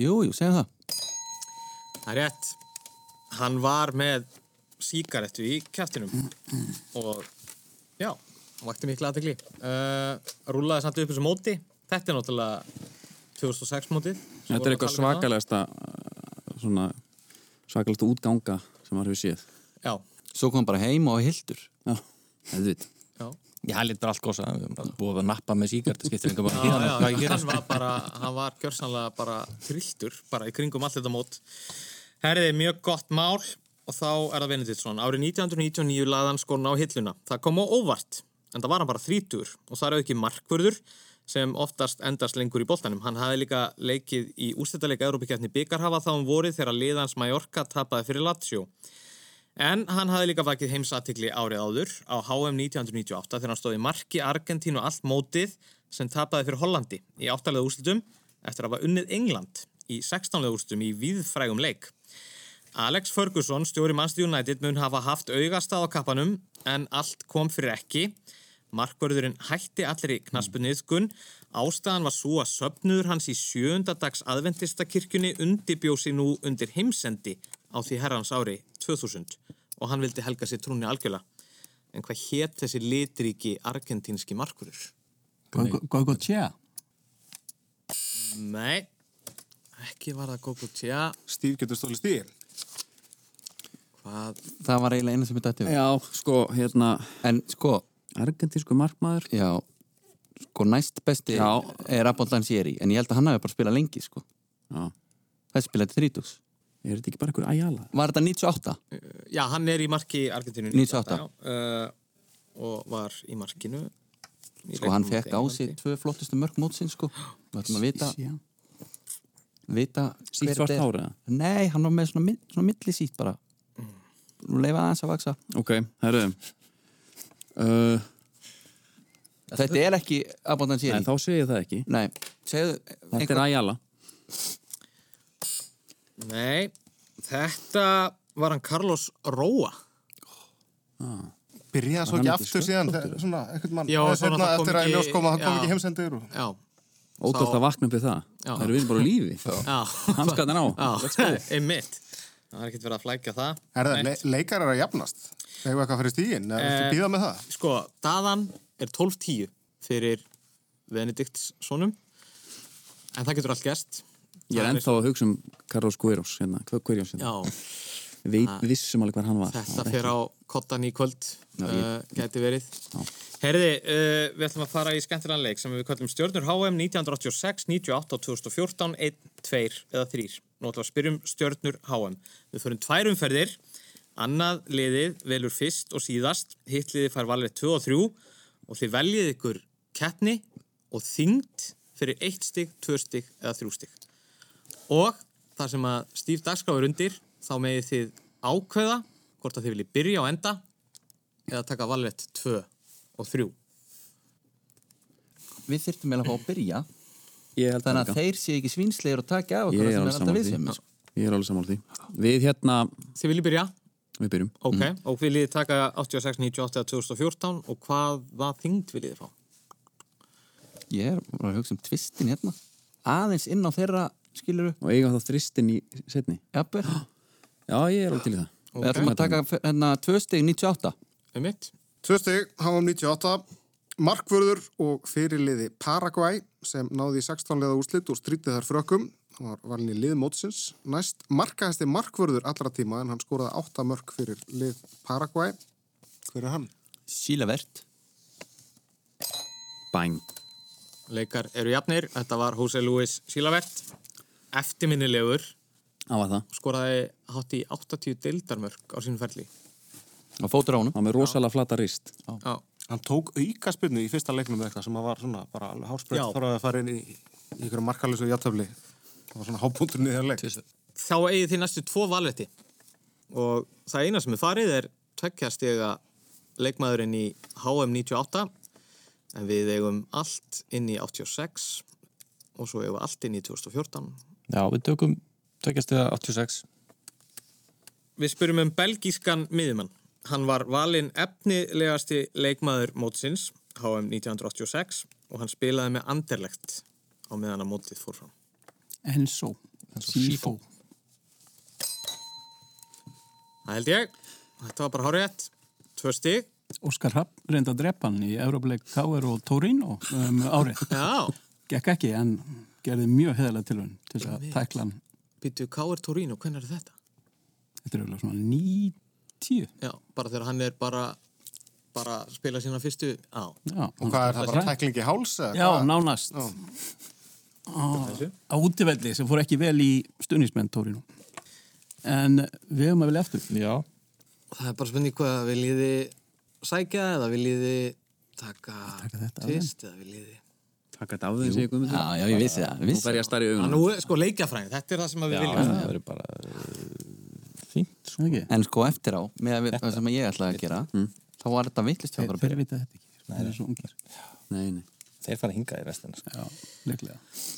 Jú, jú, segjum það. Það er rétt. Hann var með síkarettu í kjæftinum og já, hann vakti miklu aðtekli. Uh, rúlaði samt upp þessu móti. Þetta er náttúrulega 2006 mótið. Þetta er að eitthvað um það. svakalegasta uh, svona svakalegasta útganga sem maður hefur séð. Já. Svo kom hann bara heim og hildur. Já, það veit. Já. Ég hælir bara allt gósa, búið að nappa með síkart, hann var bara, hann var gjörsanlega bara trilltur, bara í kringum allt þetta mót. Herðið er mjög gott mál og þá er það Benediktsson. Árið 1999 laði hann skona á hilluna. Það kom á óvart, en það var hann bara þrítur og það er ekki markvörður sem oftast endast lengur í boltanum. Hann hafði líka leikið í úrstættarleika Európikeppni byggarhafa þá um vorið þegar liðans Mallorca tapaði fyrir Lazio. En hann hafði líka vakið heimsatikli árið áður á HM 1998 þegar hann stóði marki Argentínu allt mótið sem tapaði fyrir Hollandi í áttalega úrslutum eftir að hafa unnið England í 16. úrslutum í víðfrægum leik. Alex Ferguson, stjóri Manchester United, mun hafa haft augastað á kappanum en allt kom fyrir ekki. Markvörðurinn hætti allir í knaspunniðkun. Ástæðan var svo að söpnuður hans í sjöndadags aðventistakirkjunni undibjósi nú undir heimsendi á því herrans ári 2000 og hann vildi helga sér trúni algjörlega. En hvað hétt þessi litríki argentínski markvörður? Gogotia? Nei, ekki var það Gogotia. Stíf getur stólið stíl. Hvað? Það var eiginlega eina sem ég dætti Já, sko, hérna En sko Argentísku markmaður Já, sko næst besti Já. er Abon Lancieri En ég held að hann hafi bara spilað lengi, sko Já. Það spilaði þrítugs Er þetta ekki bara einhver æjala? Var þetta 98? Já, hann er í marki Argentínu 98. já, uh, og var í markinu. í Sko hann fekk á sig tvö flottustu mörg mótsinn, sko Við ætlum að vita. Vita hver svart þetta hár, eða? Nei, hann var með svona, svona milli sítt bara Nú leifa aðeins að vaksa Ok, herru uh, Þetta er ekki Abon Lancieri Nei, þá segi ég það ekki Nei, segðu Þetta er æjala Nei, þetta var hann Carlos Róa. Byrjaði svo ekki ekki aftur síðan sköllóttur? þegar- svona, einhvern mann Já, eða svo seinna náttúrulega kom eftir að ekki- ljós kom að hann kom ekki heimsendur og... Já. Ótrúst Þá- að vakna upp við það Já. Það eru við bara lífi Já. Hanskarnir á Let's go. Já, einmitt. Það er ekkert verið að flækja það. Er það, le leikar er að jafnast? Þegar við eitthvað fyrir stígin? Eða Eh, viltu býða með það? Sko, daðan er 12-10 fyrir Benediktssonum. En það getur allt gæst. Ég er ennþá að hugsa um Carlos Guiros hérna, hvað Guiros hérna Já, Við vissum alveg hver hann var þetta ekki- á kottan í kvöld. Já, Uh, ég- gæti verið. Herði, uh, við ætlum að fara í skemmtilegan leik sem við kallum stjörnur HM 1986, 98 og 2014, 1, 2 eða 3. Nú ætlum við að spyrjum stjörnur HM. Við förum tvær umferðir, annað liðið velur fyrst og síðast, hitt liðið fær valið 2 og 3 og þið veljið ykkur keppni og þyngd fyrir 1 stig, 2 stig eða 3 stig. Og þar sem að Stíf Dagskráður undir, þá megið þið ákveða hvort að þið viljið byrja á enda eða taka valvett 2 og 3. Við þyrftum eiginlega að fá að byrja Ég held Þannig að þeir sé ekki svínslegir og taka af okkur Ég er sem alveg er við því sem. Ég er alveg sammála því Við hérna Þið viljið byrja? Við byrjum Ok, og viljið taka 86, 98 eða 2014 og hvaða þyngd viljið þið fá? Ég er bara að hugsa um tvistin hérna Aðeins inn á þeirra skiluru Og eiga það þristin í setni Jafnvel. Já, ég er alveg til í það. Við ætlum að taka hérna tvö stig 98 Um mitt Tvö stig, HM 98 Markvörður og fyrirliði Paraguay sem náði í 16 leða úrslit og strítið þar frökkum. Hann var valin í lið mótsins næst. Markaðasti markvörður allra tíma en hann skoraði 8 mörg fyrir lið Paraguay. Hver er hann? Sílavert Bang. Leikar eru jafnir, þetta var Jose Luis Silavert eftirminnilegur. Það var það? Skoraði hátt í 80 deildarmörk á sínum ferli. Og fótur á Það var með rosalega flata rist. Já. Hann tók aukaspinnu í fyrsta leiknum eitthvað sem var svona bara alveg Já. háspreytt þar að fara inn í, í ykkur markalösu játtöfli það var svona hábúntur niður leik. Þá eigið þið næstu tvo valvetti. Og það eina sem er farið er tveggjastega leikmaðurinn í HM 98 en við eigum allt inn í 86 og svo eigum við allt inn í 2014 Já, við tökum tökjast eða 86. Við spurum um belgískan miðjumann. Hann var valinn efnilegasti leikmaður mótsins, HM 1986, og hann spilaði með anderlegt á meðan að mótið fór fram. Enzo Sifo. Það held ég. Þetta var bara hárétt. Tvö stig. Óskar Rapp reynda að drepa hann í Európleik Káer og Torino um árið. Já. Gekk ekki, en gerði mjög heðalega tilhörn til þess að tækla hann. Býtu, K.R. Torino, hvernig er þetta? Þetta er eiginlega svona 9-10. Já, bara þegar hann er bara bara að spila sína fyrstu á. Já. Og hvað er það bara tæklingi háls? eða Já, hvað? nánast. Á, á útivelli sem fór ekki vel í stunismenn Torino. En við höfum að vilja eftir. Já. Það er bara spurning hvað viljiði sækja eða viljiði taka, taka þetta tvist eða viljiði Takk að af þeim segja Guðmundur. Já, já, ég vissi það, Nú fer ég að starra í augunum. nú, sko, leikjafræðin, þetta er það sem að við viljum það verður bara uh, fínt sko. Ekki? En sko eftir á, með að við- það sem ég ætlaði að gera þá var þetta vittlist Þeir, bara þeir vita þetta ekki. Þeir eru svo ungir. Nei, nei. Þeir fara hingað í restina sko. Já, leiklega.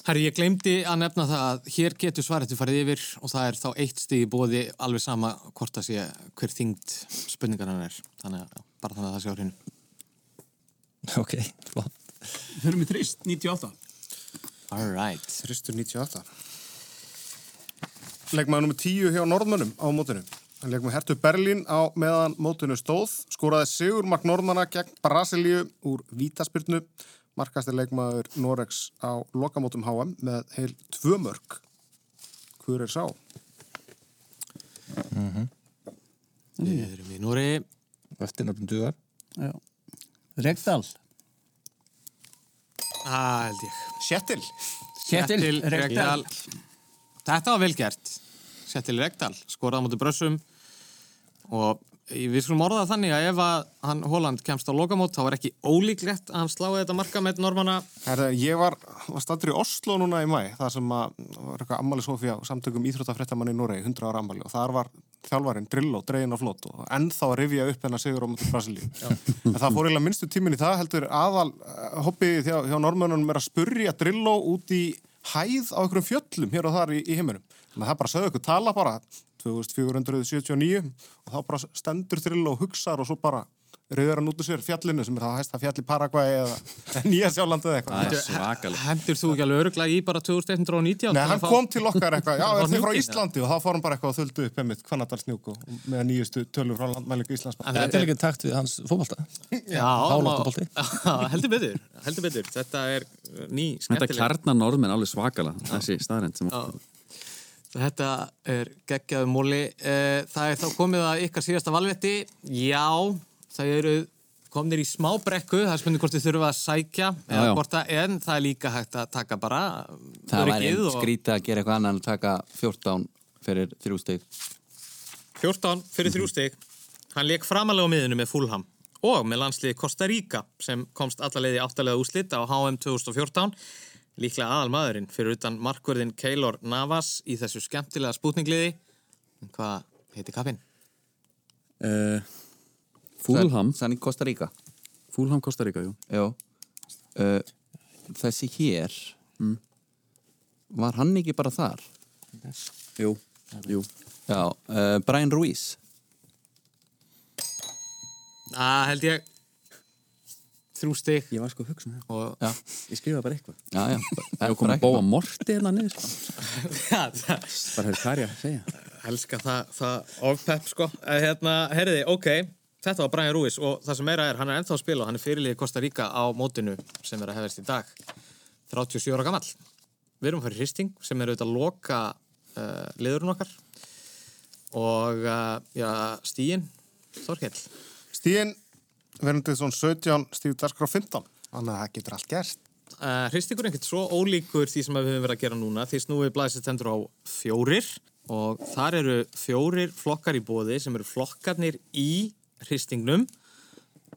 Herri, ég glemdi að nefna það að hér getur svaretu farið yfir og það er þá eitt í bóði alveg sama hvort það sé hver þyngd spurningar hann er. Þannig Þeir eru með trist, 98. All right. Þristur 98. Leikmaður nummer 10 hjá Norðmönnum á mótinu. Hann með Hertu Berlín á meðan mótinu stóð. Skoraði Sigurmark Norðmanna gegn Brasilíu úr Vítaspyrnu. Markastir leikmaður Norex á lokamótum HM með heil tvö mörg. Hver er sá? Við erum í Núri. Eftirnöfnum dugar. Já. Það held ég. Sjettil. Kjetil Regdal. Þetta var vel gert. Settil Regdal, skoraði á móti brössum og við skulum orða þannig að ef að hann Holland kemst á lokamót þá var ekki ólíklegt að hann sláði þetta marka með normanna. Ég var, var stattur í Oslo núna í mæ, það sem að, var eitthvað ammali Sofía samtökum íþróttafréttamann í Noregi, 100 ára ammali og þar var þjálfarinn Drillo, dregin á flott og ennþá að rifja upp hennar sigur á mútið Brasilíu. en það fór eiginlega minnstu tímin í það, heldur aðal uh, hobbið hjá, hjá normönunum er að spurja Drillo út í hæð á einhverjum fjöllum hér og þar í, í heiminum. Þannig að það bara sögðu ykkur tala bara 2479 og þá bara stendur Drillo og hugsaður og svo bara reyður hann út úr sér fjallinu sem er það hæsta fjall í Paraguay eða Nýja Sjálandi eða eitthvað. Það er svakalega. Hendur þú ekki alveg öruglega í bara 2119? Nei, hann kom til okkar eitthvað, já, er þið frá Íslandi og þá fór hann bara eitthvað að þöldu upp einmitt Hvannadalsnjúk og með nýjustu tölur frá landmælingu Íslands. En Þetta er líka takt við hans fótbolta. Já, heldur betur, heldur betur. Þetta er ný, Þetta skemmtileg. kjarnar Þetta er geggjaðu móli. Eh, Það er þá komið að ykkar síðasta valvetti. Já, það eru komnir í smá brekku. Það er spurning hvort þið þurfa að sækja eða já. hvort það, en það er líka hægt að taka bara Það væri og- skrítið að gera eitthvað annað en að taka 14 fyrir þrjú stig 14 fyrir þrjú stig. Hann leik framalega á miðinu með Fulham og með landsliði Costa Rica sem komst allalegði áttalega úslit á HM 2014. Líklega aðal maðurinn fyrir utan markverðin Keylor Navas í þessu skemmtilega spútningliði. En Hvað heiti kappinn? Uh, Fúlham, Sann í Costa Rica Fúlham Costa Rica, jú. Já uh, Þessi hér Var hann ekki bara þar? Jú, jú. Já, uh, Brian Ruiz Það held ég þrjú stig Ég var sko að hugsa um það. og Já, Ég skrifa bara eitthvað. já, já Ég var komið að bóa morti hérna niður, sko. ja, það, Bara hefur hvað er ég að segja. elska það, það ofpepp sko. Eh, Hérna, herriði, ok, þetta var Brian Ruiz og það sem meira er, hann er ennþá að spila og hann er fyrirliði Costa Rica á mótinu sem er að hefast í dag 37 ára gamall Við erum að fara í hristing sem er auðvitað að loka uh, liðurinn okkar og uh, já, stíin Þorkell Stíðin verðandi svona 17, Stíð Darskrá 15. Þannig að það getur allt gerst. Uh, hristingur er ekkert svo ólíkur því sem við höfum verið að gera núna því snúið blæsið stendur á fjórir og þar eru fjórir flokkar í bóði sem eru flokkarnir í hristingnum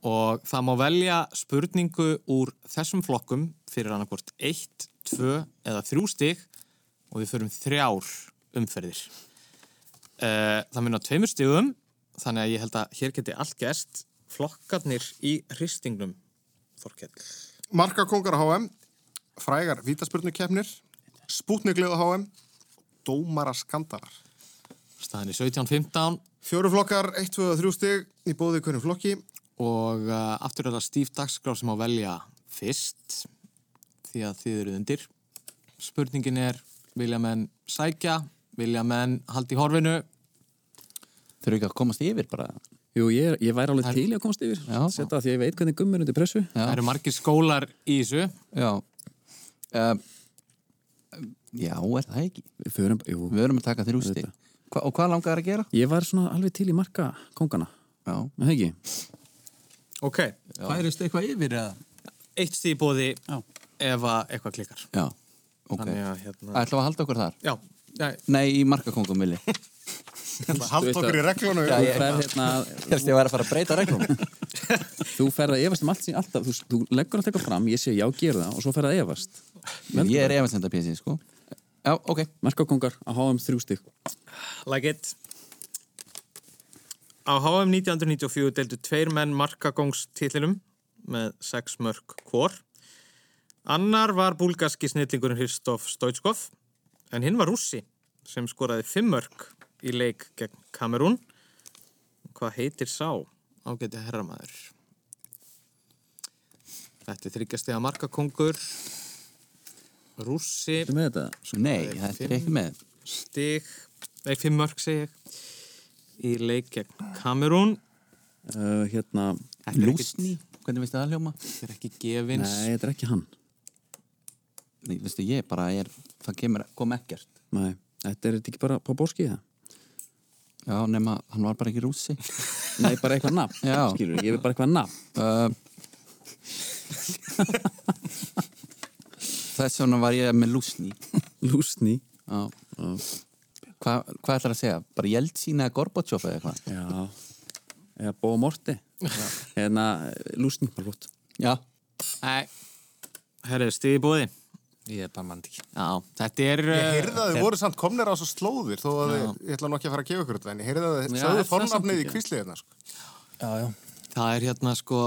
og það má velja spurningu úr þessum flokkum fyrir annarkvort 1, 2 eða 3 stig og við förum þrjár umferðir. Uh, það mun á tveimur stigum þannig að ég held að hér geti allt gerst flokkarnir í hristingnum Þorkell. Markakongar HM, frægar vítaspurnukeppnir, spútniglið á HM, dómara skandalar. Staðan í 17-15 Fjóru flokkar, 1, 2 og 3 stig í bóði hvernig flokki. og uh, aftur er það Steve Dagskrá sem á að velja fyrst því að þið eru undir. Spurningin er vilja menn sækja, vilja menn haldi í horfinu. Þurfu ekki að komast yfir bara. Jú, ég, ég væri alveg til í að komast yfir. Já. Setta því ég veit hvernig gummur undir pressu. Það eru margir skólar í þessu. Já. Um, já, er það ekki? Við förum, jú. Við verum að taka þér ústi. Hva, og hvað langar það að gera? Ég var svona alveg til í marka kongana. Já. Er það ekki? Ok. Færist eitthvað yfir eða? Eitt stíð bóði Já. ef að eitthvað klikkar. Já, ok. Þannig að hérna... Ætlum að halda okkur þar? Já. Nei, Nei, í markakongum vilji. Haldt okkur í reglunum. Já, ég- ferð hérna, Ég held ég væri að fara að breyta reglum. þú ferð að efast um allt sín alltaf, þú, þú leggur alltaf eitthvað fram, ég sé já, gera það og svo ferð að efast. ég er efansenda pjessi, sko. Já, ok. Markakongar að háa um þrjú stig. like it. Á HM 1994 deildu tveir menn markagóngstitlinum með sex mörg hvor. Annar var búlgaski snillingurinn Hristof Stoichkov en hinn var rússi sem skoraði fimm mörg í leik gegn Kamerún. Hvað heitir sá? Ágæti herramæður. Þetta er þryggjast eða markakongur. Rússi. Þú með þetta? Nei, þetta er ekki með. Stig, nei, fimm mörg segi ég. Í leik gegn Kamerún. Uh, hérna, Þetta Lúsni, hvernig veistu það hljóma? Þetta er ekki gefins. nei, þetta er ekki hann. Nei, veistu, ég bara er, það kemur, kom ekkert. Nei, þetta er þetta ekki bara på bórski það. Já, nema, hann var bara ekki rússi. Nei, bara eitthvað nafn, skilur, ég vil bara eitthvað nafn. Uh, Þess vegna var ég með lúsni. Lúsni. Já. Hva, hvað ætlar að segja? Bara Jeltsín eða Gorbachev eða eitthvað? Já, eða Bó Morti. Hérna, Lúsni, bara flott. Já. Nei, herrið, stig í bóði. Ég er bara mann ekki. Já, þetta er... Ég uh, heyrði að þið voru samt komnir á svo slóðir þó að þið, ég ætla nú ekki að fara að gefa ykkur þetta en ég heyrði að þið Já, sögðu fornafnið í ekki? kvíslið hérna sko. Já, já. Það er hérna sko...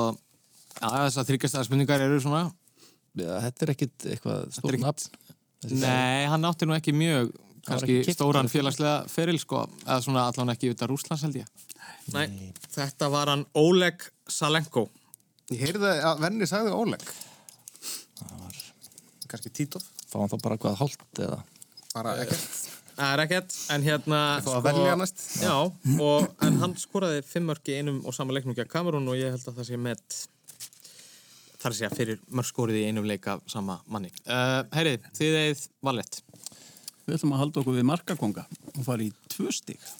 Já, þessar þryggjastæða spurningar eru svona... Já, Þetta er ekkit eitthvað Þetta er stór ekkit- nafn. Nei, hann átti nú ekki mjög kannski ekki stóran félagslega feril sko, eða svona allan ekki utan Rússlands held ég. Nei, þetta var hann Oleg Salenko. Ég heyrði að venni sagði Óleg Kanski Títov Fá hann þá bara hvað hálft eða? Bara ekkert Það er ekkert, en hérna... Að næst. Já, og, en hann skoraði fimm mörg í einum og sama leiknum gegn Kamerún og ég held að það sé með þar að segja fyrir mörg skorið í einum leik af sama manni. Uh, heyrið, þið eigið valett. Við ætlum að halda okkur við markakonga og fara í tvö stig.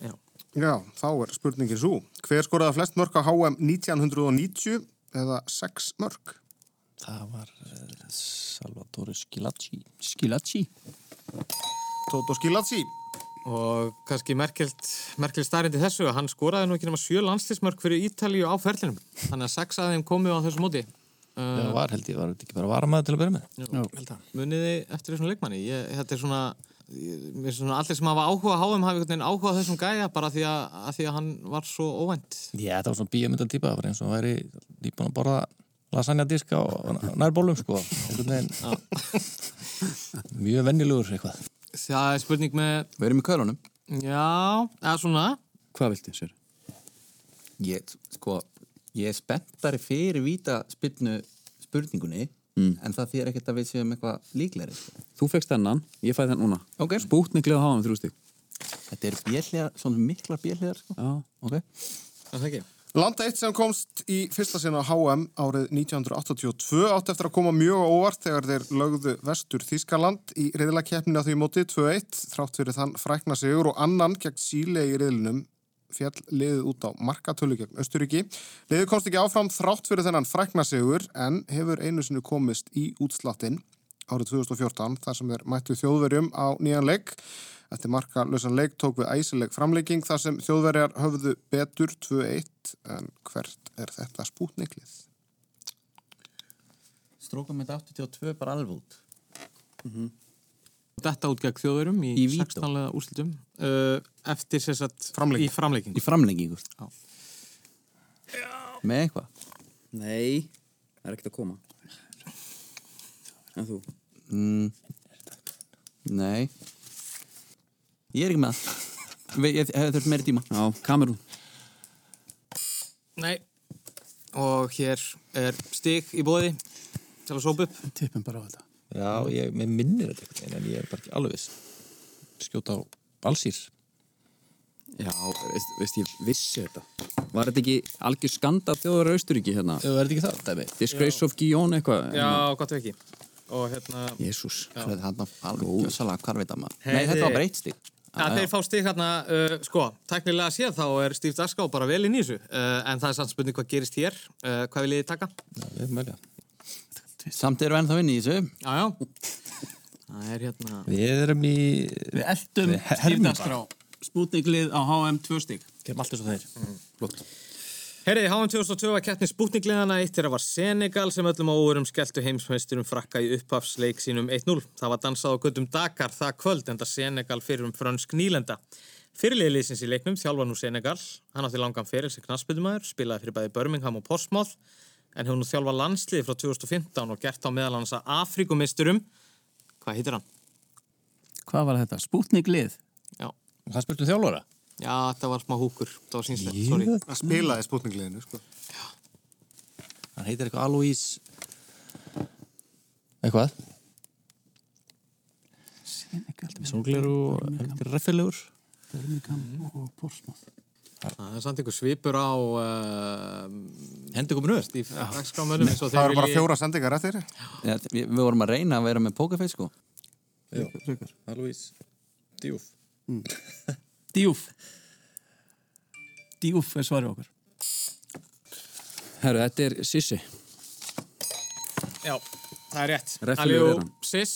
Já. Já, þá er spurningin svo Hver skoraði flest mörg á HM 1990 eða 6 mörg? Það var uh, Salvatore Skilacci. Skilacci. Tóto Skilacci Og kannski merkild, merkild starrindi þessu að hann skoraði nú ekki nema sjö landslismörk fyrir Ítalíu á ferlinum. Þannig að sex að þeim komið á þessu móti. Það var held ég, var þetta ekki bara varamaður til að byrja með? Muniði eftir þessum leikmanni. Ég, þetta er svona, ég, svona allir sem hafa áhuga á HM veginn áhuga á þessum gæja bara því að, að því að hann var svo óvænt. Já, þetta var svona bíamöndan típa, það var eins og hann væri nýbúin að borða lasagna diska á nærbólum, sko. Mjög vennilegur eitthvað. Það er spurning með, Við erum í kölunum. já, eða svona, Hvað viltu, sér? Ég, sko, ég er spenntari fyrir víta spilnu spurningunni en það þýr ekkert að við séum eitthvað líklegri. Sko. Þú fegst þennan, ég fæði þennan núna. Ok. Spútnik leða háa um þrjú stig. Þetta er björliðar, svona miklar björliðar, sko. Já. Ok. það ekki. Land eitt sem komst í fyrsta sinna HM árið 1982 átt eftir að koma mjög óvart þegar þeir lögðu vestur Þískaland í reyðlakeppninu á því móti 2-1 þrátt fyrir þann frækna sigur og annan gegn síle í reyðlunum fjall liðið út á markatölu gegn Östuríki. Liðið komst ekki áfram þrátt fyrir þennan frækna sigur en hefur einu sinni komist í útslattinn árið 2014 þar sem þeir mættu þjóðverjum á nýjan leik. Eftir marka lausan leik tók við æsileg framlegging þar sem þjóðverjar höfðu betur 2-1 en hvert er þetta spútniklið? Strókum með 82 bara alveg út. Þetta út gegn þjóðurum í, Í vító. 16 lega úrslitum uh, eftir sér satt Framlengingu. í framleikingu. Í framlengingu. Já. Með eitthvað. Nei, það er ekkert að koma. En þú? Mm. Nei. Ég er ekki með það. Ég hef þurft meiri tíma. Já, Kamerún. Nei. Og hér er stig í bóði til að sópa upp. Tippum bara á þetta. Já, ég, minnir þetta veginn en ég er bara ekki alveg viss skjóta á Balsýr Já, veist, veist ég vissi þetta Var þetta ekki algjör skanda þjóðar Austuríki hérna? Já, er þetta ekki það, dæmi? Disgrace of Guillaume eitthvað Já, gott ef ekki Og hérna Jésús Það er hann alveg gjössalega hvarvita maður Heyri. Nei, þetta var bara eitt að þeir fá stig hérna, uh, sko, teknilega séð þá er Steve Daskó bara vel inn í þessu uh, en það er samt spurning hvað gerist hér. Uh, hvað vil ég taka? Já, við mælja Samt erum við ennþá inn í þessu. Já, já. Það er hérna Við erum í Við eldum hermum stífdagskrá Spútninglið á HM 2 stík Gerum allt eins og þeir. Flott Herriði, HM 2002 var keppni spútningliðana eitt þeirra var Senegal sem öllum óverum skelltu heimsmeisturum frakka í upphafsleik sínum 1-0. Það var dansað á göttum Dakar það kvöld enda Senegal fyrir um frönsk nýlenda. Fyrirliðliðsins í leiknum þjálfa nú Senegal. Hann átti langan feril sem knassbytumæður, spilaði fyrir bæði Birmingham og Portsmouth en hefur nú þjálfa landslið frá 2015 og gert á meðal hans að Afrikumisturum. Hvað heitir hann? Hvað var þetta? Spútninglið? Já. Það spurtu þjálfara? Já, þetta var smá húkur. Það var sínslegt, sorry. Það spilaði spútningliðinu, sko. Hann heitir eitthvað Aloís Eitthvað? Sólglir og reffilegur Birmingham og Portsmouth. Það er samt einhver svipur á uh, eins og Það eru bara fjóra sendingar eftir. ja, við, við vorum að reyna að vera með pokerface sko. Já, Aloís Djúf Djúf Djúf er svarið okkur Herru, þetta er Sissi. Já, það er rétt. Aljú, er hann. Sis,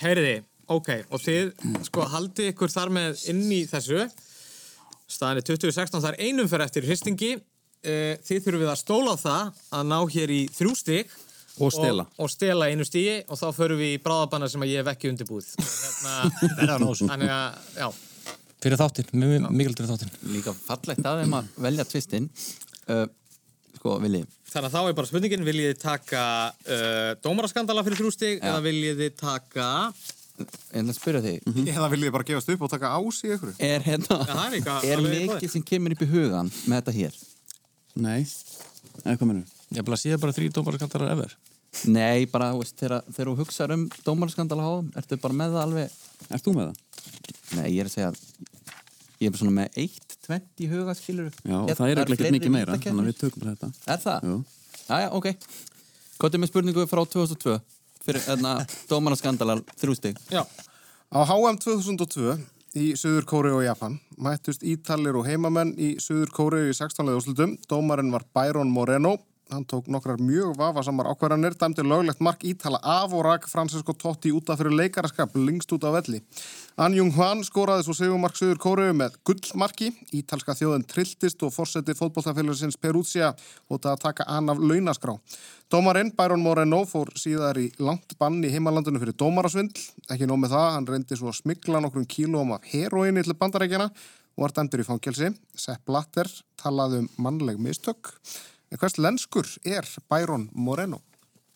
heyriði Ok, og þið, sko, haldið ykkur þar með inn í þessu. Staðan er 2016, það er einum fyrir eftir hristingi. Eh, Þið þurfum við að stóla á það að ná hér í þrjú stig. Og stela. og, og stela einu stigi og þá förum við í bráðabanna sem að ég hef ekki undirbúið. Hérna, Þannig að, já Fyrir þáttinn, mikilvægt fyrir þáttinn. Líka fallegt að þeim að velja tvistinn. Uh, Sko, Vili Þannig að þá er bara spurningin, viljið þið taka uh, dómaraskandala fyrir þrjú stig Já. eða viljið þið taka En að spyrja þig. Eða viljið þið bara gefast upp og taka ás í ykkur? Er hérna það er líka Er mikið sem kemur upp í hugan með þetta hér? Nei, eða hvað mennur? Ég bara sé bara þrý dómaraskandarar efer Nei, bara, veist, þegar, þegar þú hugsaður um dómarskandala háum, ertu bara með það alveg Ert þú með það? Nei, ég er að segja Ég er bara svona með eitt, tvent í huga, skilur Já, það er ekki ekkert mikið meira Þannig að við tökum bara þetta Er það? Jú. Jæja, ok Kottum með spurningu frá 2002 Fyrir hérna, dómaraskandalar þrjústig Já, Á HM 2002 í Suður Kóri og Japan mættust Ítalir og heimamenn í Suður Kóri í 16. úrslutum. Dómarinn var Byron Moreno. Hann tók nokkrar mjög vafasamar ákvarðanir, dæmdi löglegt mark Ítala af og rak Francesco Totti útaf fyrir leikaraskap lengst út af velli. An Jung Hwan skoraði svo sigumark Suður Kóri með gullmarki. Ítalska þjóðin trilltist og fórseti fótbolltafélagsins Peruzia hóta að taka an af launaskrá. Dómarinn Byron Moreno fór síðar í langt bann í heimalandinu fyrir dómarasvindl. Ekki nóg með það, hann reyndi svo að smigla nokkrum kílóum af heroinni til bandarækjana og var dæmdur í fangelsi. Sepp Blatter talaði um mannleg mistök. En hvers lenskur er Byron Moreno?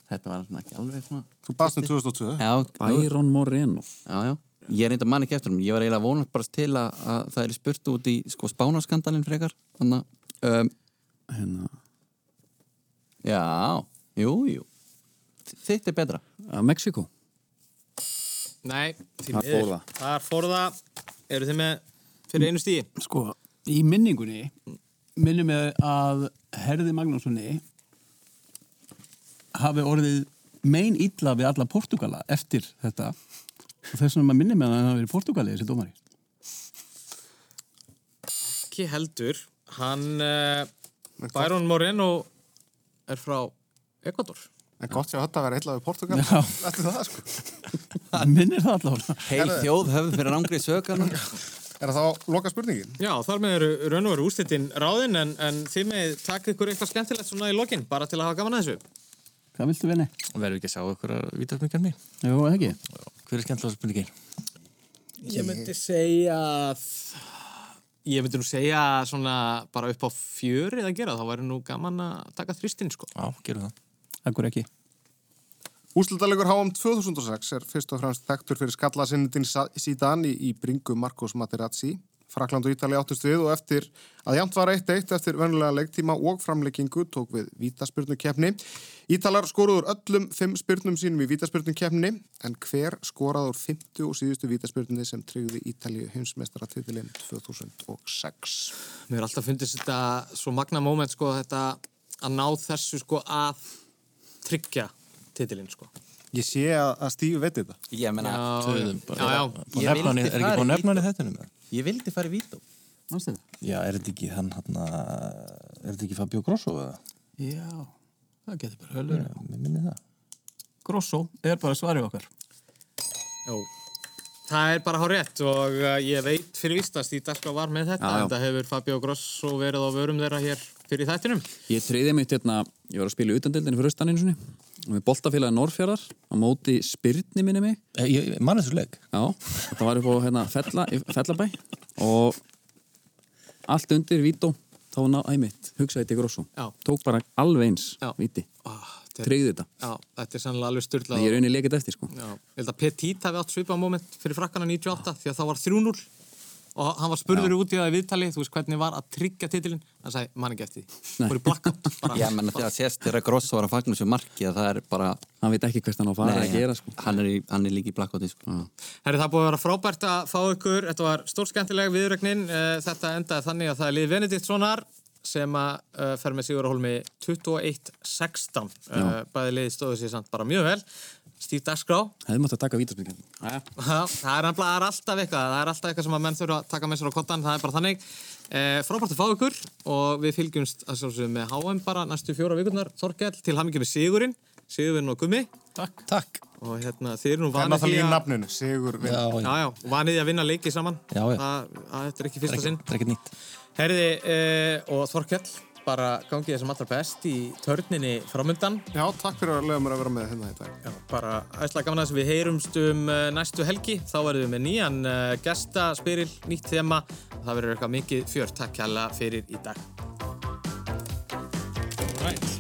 Þetta var svona ekki alveg svona Þú baðst um 2002. Já, Byron Moreno. Já, já. Ég er reynda mann ekki eftir um Ég var eiginlega vonast bara til að, að það er spurt út í sko spánaskandalinn frekar Þannig að um, Hérna. Já, jú, jú. Þitt er betra. Að Mexiko nei, Það miður. fór það. Fór það. Eru þið með fyrir einu stígi? Sko, í minningunni minnum við að Herði Magnússoni hafi orðið mein illa við alla Portugala eftir þetta og þess vegna maður minnum við að hann hafi verið Portugali þessi dómari. Ekki heldur Hann, uh, Byron Moreno er frá Ecuador En gott sér að þetta verið eitthvað við Portugal. Þetta er það, sko. Hann minnir það allavega. Heil þjóð höfð fyrir rangri sökarna Er það þá loka spurningin? Já, þar með eru raun og veru úrslitin ráðin en, en þið með taka ykkur eitthvað skemmtilegt svona í lokin bara til að hafa gaman að þessu Hvað viltu vinni? Verður ekki að sjá ykkur að vita mikið mér Jú, eða ekki? Hver er skemmtilega spurningin? Ég myndi segja að Ég myndi nú segja svona bara upp á fjörið að gera þá væri nú gaman að taka þrýstinn sko Já, gerum það Akkur ekki. Úslitalegur HM 2006 er fyrst og fremst þekktur fyrir skallasinnindin Zidane í, í bringu Marcos Materazzi. Frakland og Ítali áttust við og eftir að jæmt var 1-1 eftir vennulega leiktíma og framleikingu tók við vítaspyrnukefni. Ítalar skoruður öllum fimm spyrnum sínum í vítaspyrnukefni en hver skoraður 50 og síðustu vítaspyrnunni sem tryggði Ítalíu heimsmeistaratitilinn 2006. Mér er alltaf fundist þetta svo magna moment sko þetta að ná þessu sko að tryggja titilinn sko. Ég sé að, að Stífi veit þetta. Ég meina, Já, Töðum já, bara. já, já. Og nefna hann í- Er ekki búin að nefna hann í þettinum? Ég vildi fara í vító Manstu það? Já, er þetta ekki hann hann Er þetta ekki Fabio Grosso eða? Já, það getur bara höllur. Já, mér minni það. Grosso er bara svarið okkar. Jó. Það er bara hár rétt og uh, ég veit fyrir víst að Stíð Darská var með þetta Já, já. en það hefur Fabio Grosso verið á vörum þeirra hér fyrir þættinum. Ég treyði mitt hérna, ég var að spila í utandildinni fyrir austan einu sinni og við boltafélagi Norrfjörðar á móti Spyrni minni mig Eh, Ég, ég man þessu leik. Já, þetta var upp á hérna, fella, Fellabæ og allt undir Vító þá ná, æmitt, hugsaði til Grosso Já. tók bara alveg eins Já. Víti, Ah, er, treyði þetta. Já, þetta er sannlega alveg styrlað. ég er rauninni lekið eftir sko. Já, ég held að Petit hafi átt svipað moment fyrir frakkana 98 því að það var 3-0 og hann var spurður út í það í viðtali, þú veist hvernig var að tryggja titilinn, hann sagði, man ekki eftir því. Voru í bara. Já, menn þegar sést þegar Grosso var að fagna þessu marki að það er bara hann veit ekki hvert hann á að fara að gera sko. hann, er í, hann er líka í blackouti sko. Herri, það búið að vera frábært að fá ykkur, þetta var stórskemmtileg viðrögnin, þetta endaði þannig að það er lið Benediktssonar sem að uh, fer með Sigur Hólmi 21-16 uh, bæði liði stóðu sér samt bara mjög vel Stíf Dagskrá hefði mátt að taka vítaspilgjum Já, það er er alltaf eitthvað, það er alltaf eitthvað sem að menn þurfa að taka með sér á kottan, það er bara þannig. E, frábært að fá ykkur og við fylgjumst að sjálfsögum með HM bara næstu fjóra vikurnar, Þorkell, til hamingi með Sigurinn, Sigurinn og Gummi. Takk. Takk. Og hérna, þið eru nú Það er vanið náttúrulega í að... Vinn. Já, já. Já, vanið að vinna leiki saman. Já, já. Það, það, þetta er ekki fyrsta sinn. Er. Herði, e, og Þorkell, bara gangið þessum allra best í törninni framöndan. Já, takk fyrir að lega mér að vera með hérna í dag. Já, bara æsla gaman að þess að við heyrumst um uh, næstu helgi. Þá verðum við með nýjan uh, gestaspyril, nýtt þema. Það verður eitthvað mikið fjör. Takk kjalla fyrir í dag. Right.